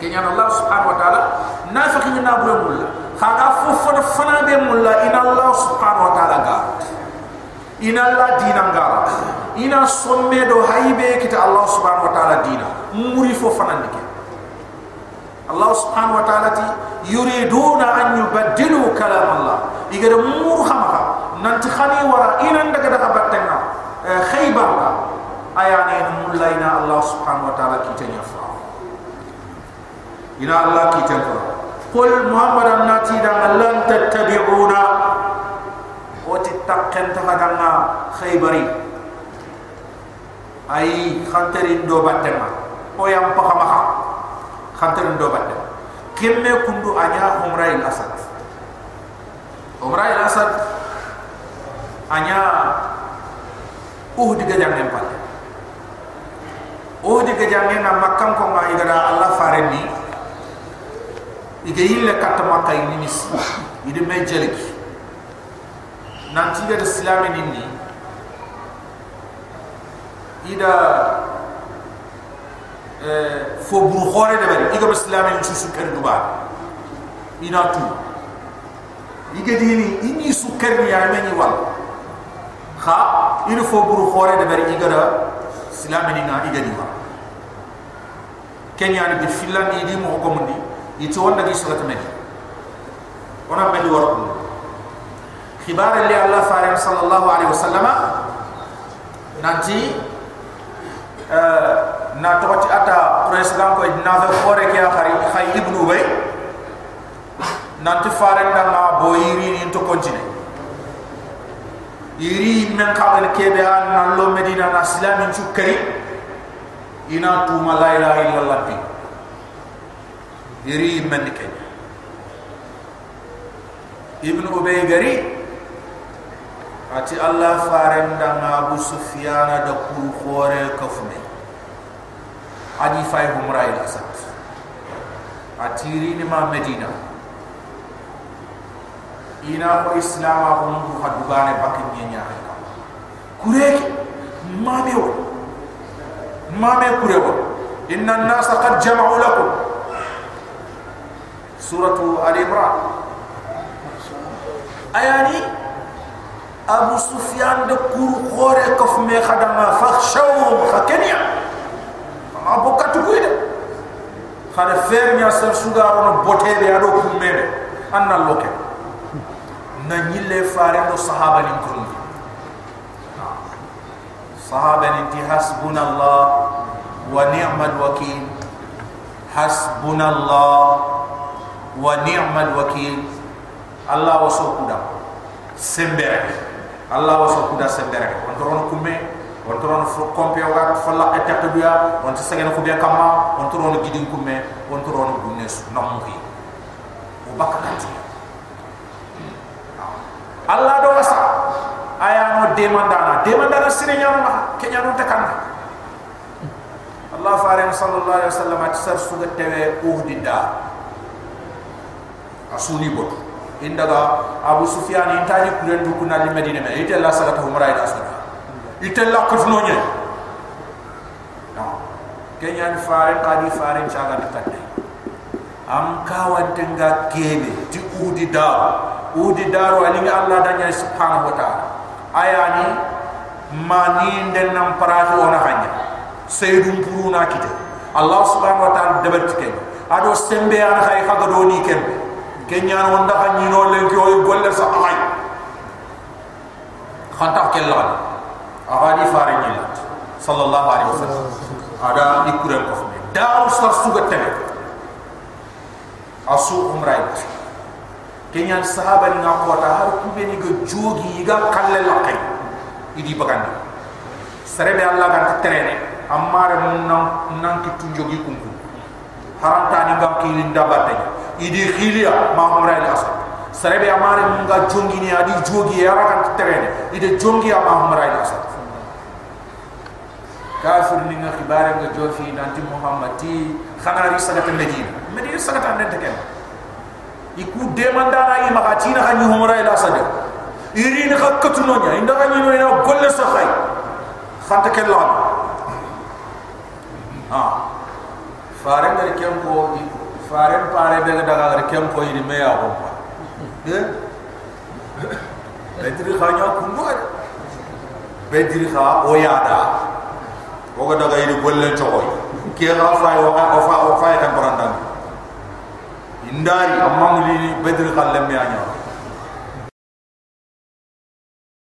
kenya allah subhanahu wa taala nafiq ni nabure mulla khaga fofu fana be mulla ina allah subhanahu wa taala ga ina allah dinanga ina somme do haybe kita Allah subhanahu wa ta'ala dina. Muri fo fanandike. Allah subhanahu wa ta'ala ti yuriduna an yubaddilu kalam Allah igere mur khama nanti khani wara ina ndaga daga battenga. Khaybar ka ayani mullaina Allah subhanahu wa ta'ala kitanya fa. Ina Allah kitanya qul muhammadan nati dan lan tattabi'una. Wa tittaqan tahadanga khaybari ay khantarin do batema o yam pa khama kha khantarin do batema kemme kundu anya umra il asad. Umra il asad anya uhdi ga jangen pat uhdi ga jangen na makkam ko ma igara allah fareni ige yille kat makkay ni mis. Ide me jeliki nanti ga islamin ni ida fo buru khore de bari iga islami ci su kër duba ina tu iga dini ini su kër ni ya meni wal kha ina fo buru khore de bari iga da islami ni na iga diwa kenya ni de filan ni di mo ko mundi itu wanda gi surat medi ona medi war ko khibar li allah fa sallallahu alaihi wasallama nanti na tokoti ata president ko na fa fore ke akhari khay ibnu ubay. Nanti fare ndanga boyiri ni to kontine iri men kabel kebe an na lo medina na islamin chukari ina tu la ilaha illallah bi. Iri men ke ibnu ubay gari ati allah farenda nga abu sufyana da kul khore kafme adi fay humra ila asad atiri ma medina. Ina ko islam ko mu hadugane bakin nyanya ka kureki mame wo mame kurewo inna an-nasa qad jama'u lakum. Suratu al-imran ayani abu sufyan de kur khore kof me khadama fakhshawhum khakenya abu katukuy de khare fer nya sar sugaro no bote be ado kummebe anna loke. Na nyille fare do sahaba ni kun sahaba ni ti hasbuna allah wa ni'mal wakil hasbuna allah wa allah wasukuda sembere. Kuda on toron kumme on toron fo kompe wa falla etak biya on tsegen ko biya kama on toron gidin kumme on toron gunnes namuhi o bakati Allah do wasa aya no demandana. Demandana sire nyama ma kenya no takana Allah faare sallallahu alaihi wasallam at sar suga tewe uhdida asuni botu indaga abu sufyan intani kulen du kunal medina me ite la sagata umra ila asara itella kutuno nye kenya ni faren qadi faren chaga de katte am kawante nga kebe ti udi dar udi dar ali allah danya subhanahu wa ta'ala ayani mani den nam parati ona hanya sayyidum puruna kite allah subhanahu wa ta'ala debat ke ado sembe an khay khaga do ni ken kenya on da hanyi no len ko golle sa ay khanta kellan. Ahadi faren ni sallallahu alaihi wasallam. Ada ikuran ko fme daru sar suga tele asu umray kenyan sahaba ni ngako ta har ku be ni go jogi ga kalle la kay idi bagandi sarebe allah ga terene amare mun nan nan ki tu jogi kunku haranta ni ngam ki linda batte idi khilia ma umray la asad sarebe amare mun ga jongi ni adi jogi ya ra ga terene ide jongi ma umray la asad kafir ni nga khibare nga jofi nanti muhammadi khanari sagata medina medina sagata nende ken iku demandana yi makati na hanyu humra ila sade iri ni khakatu no nya inda hanyu no ina golle sa khay khanta ken la ha. Fare ngari kem ko fare pare be daga ngari kem ko iri me ya ko eh? Bedri khanya kungo bedri kha o yada oga daga ini gollen chokoy ke ga fa yo fa fa fa kan barandan indari amma muli bedri khalle mi anya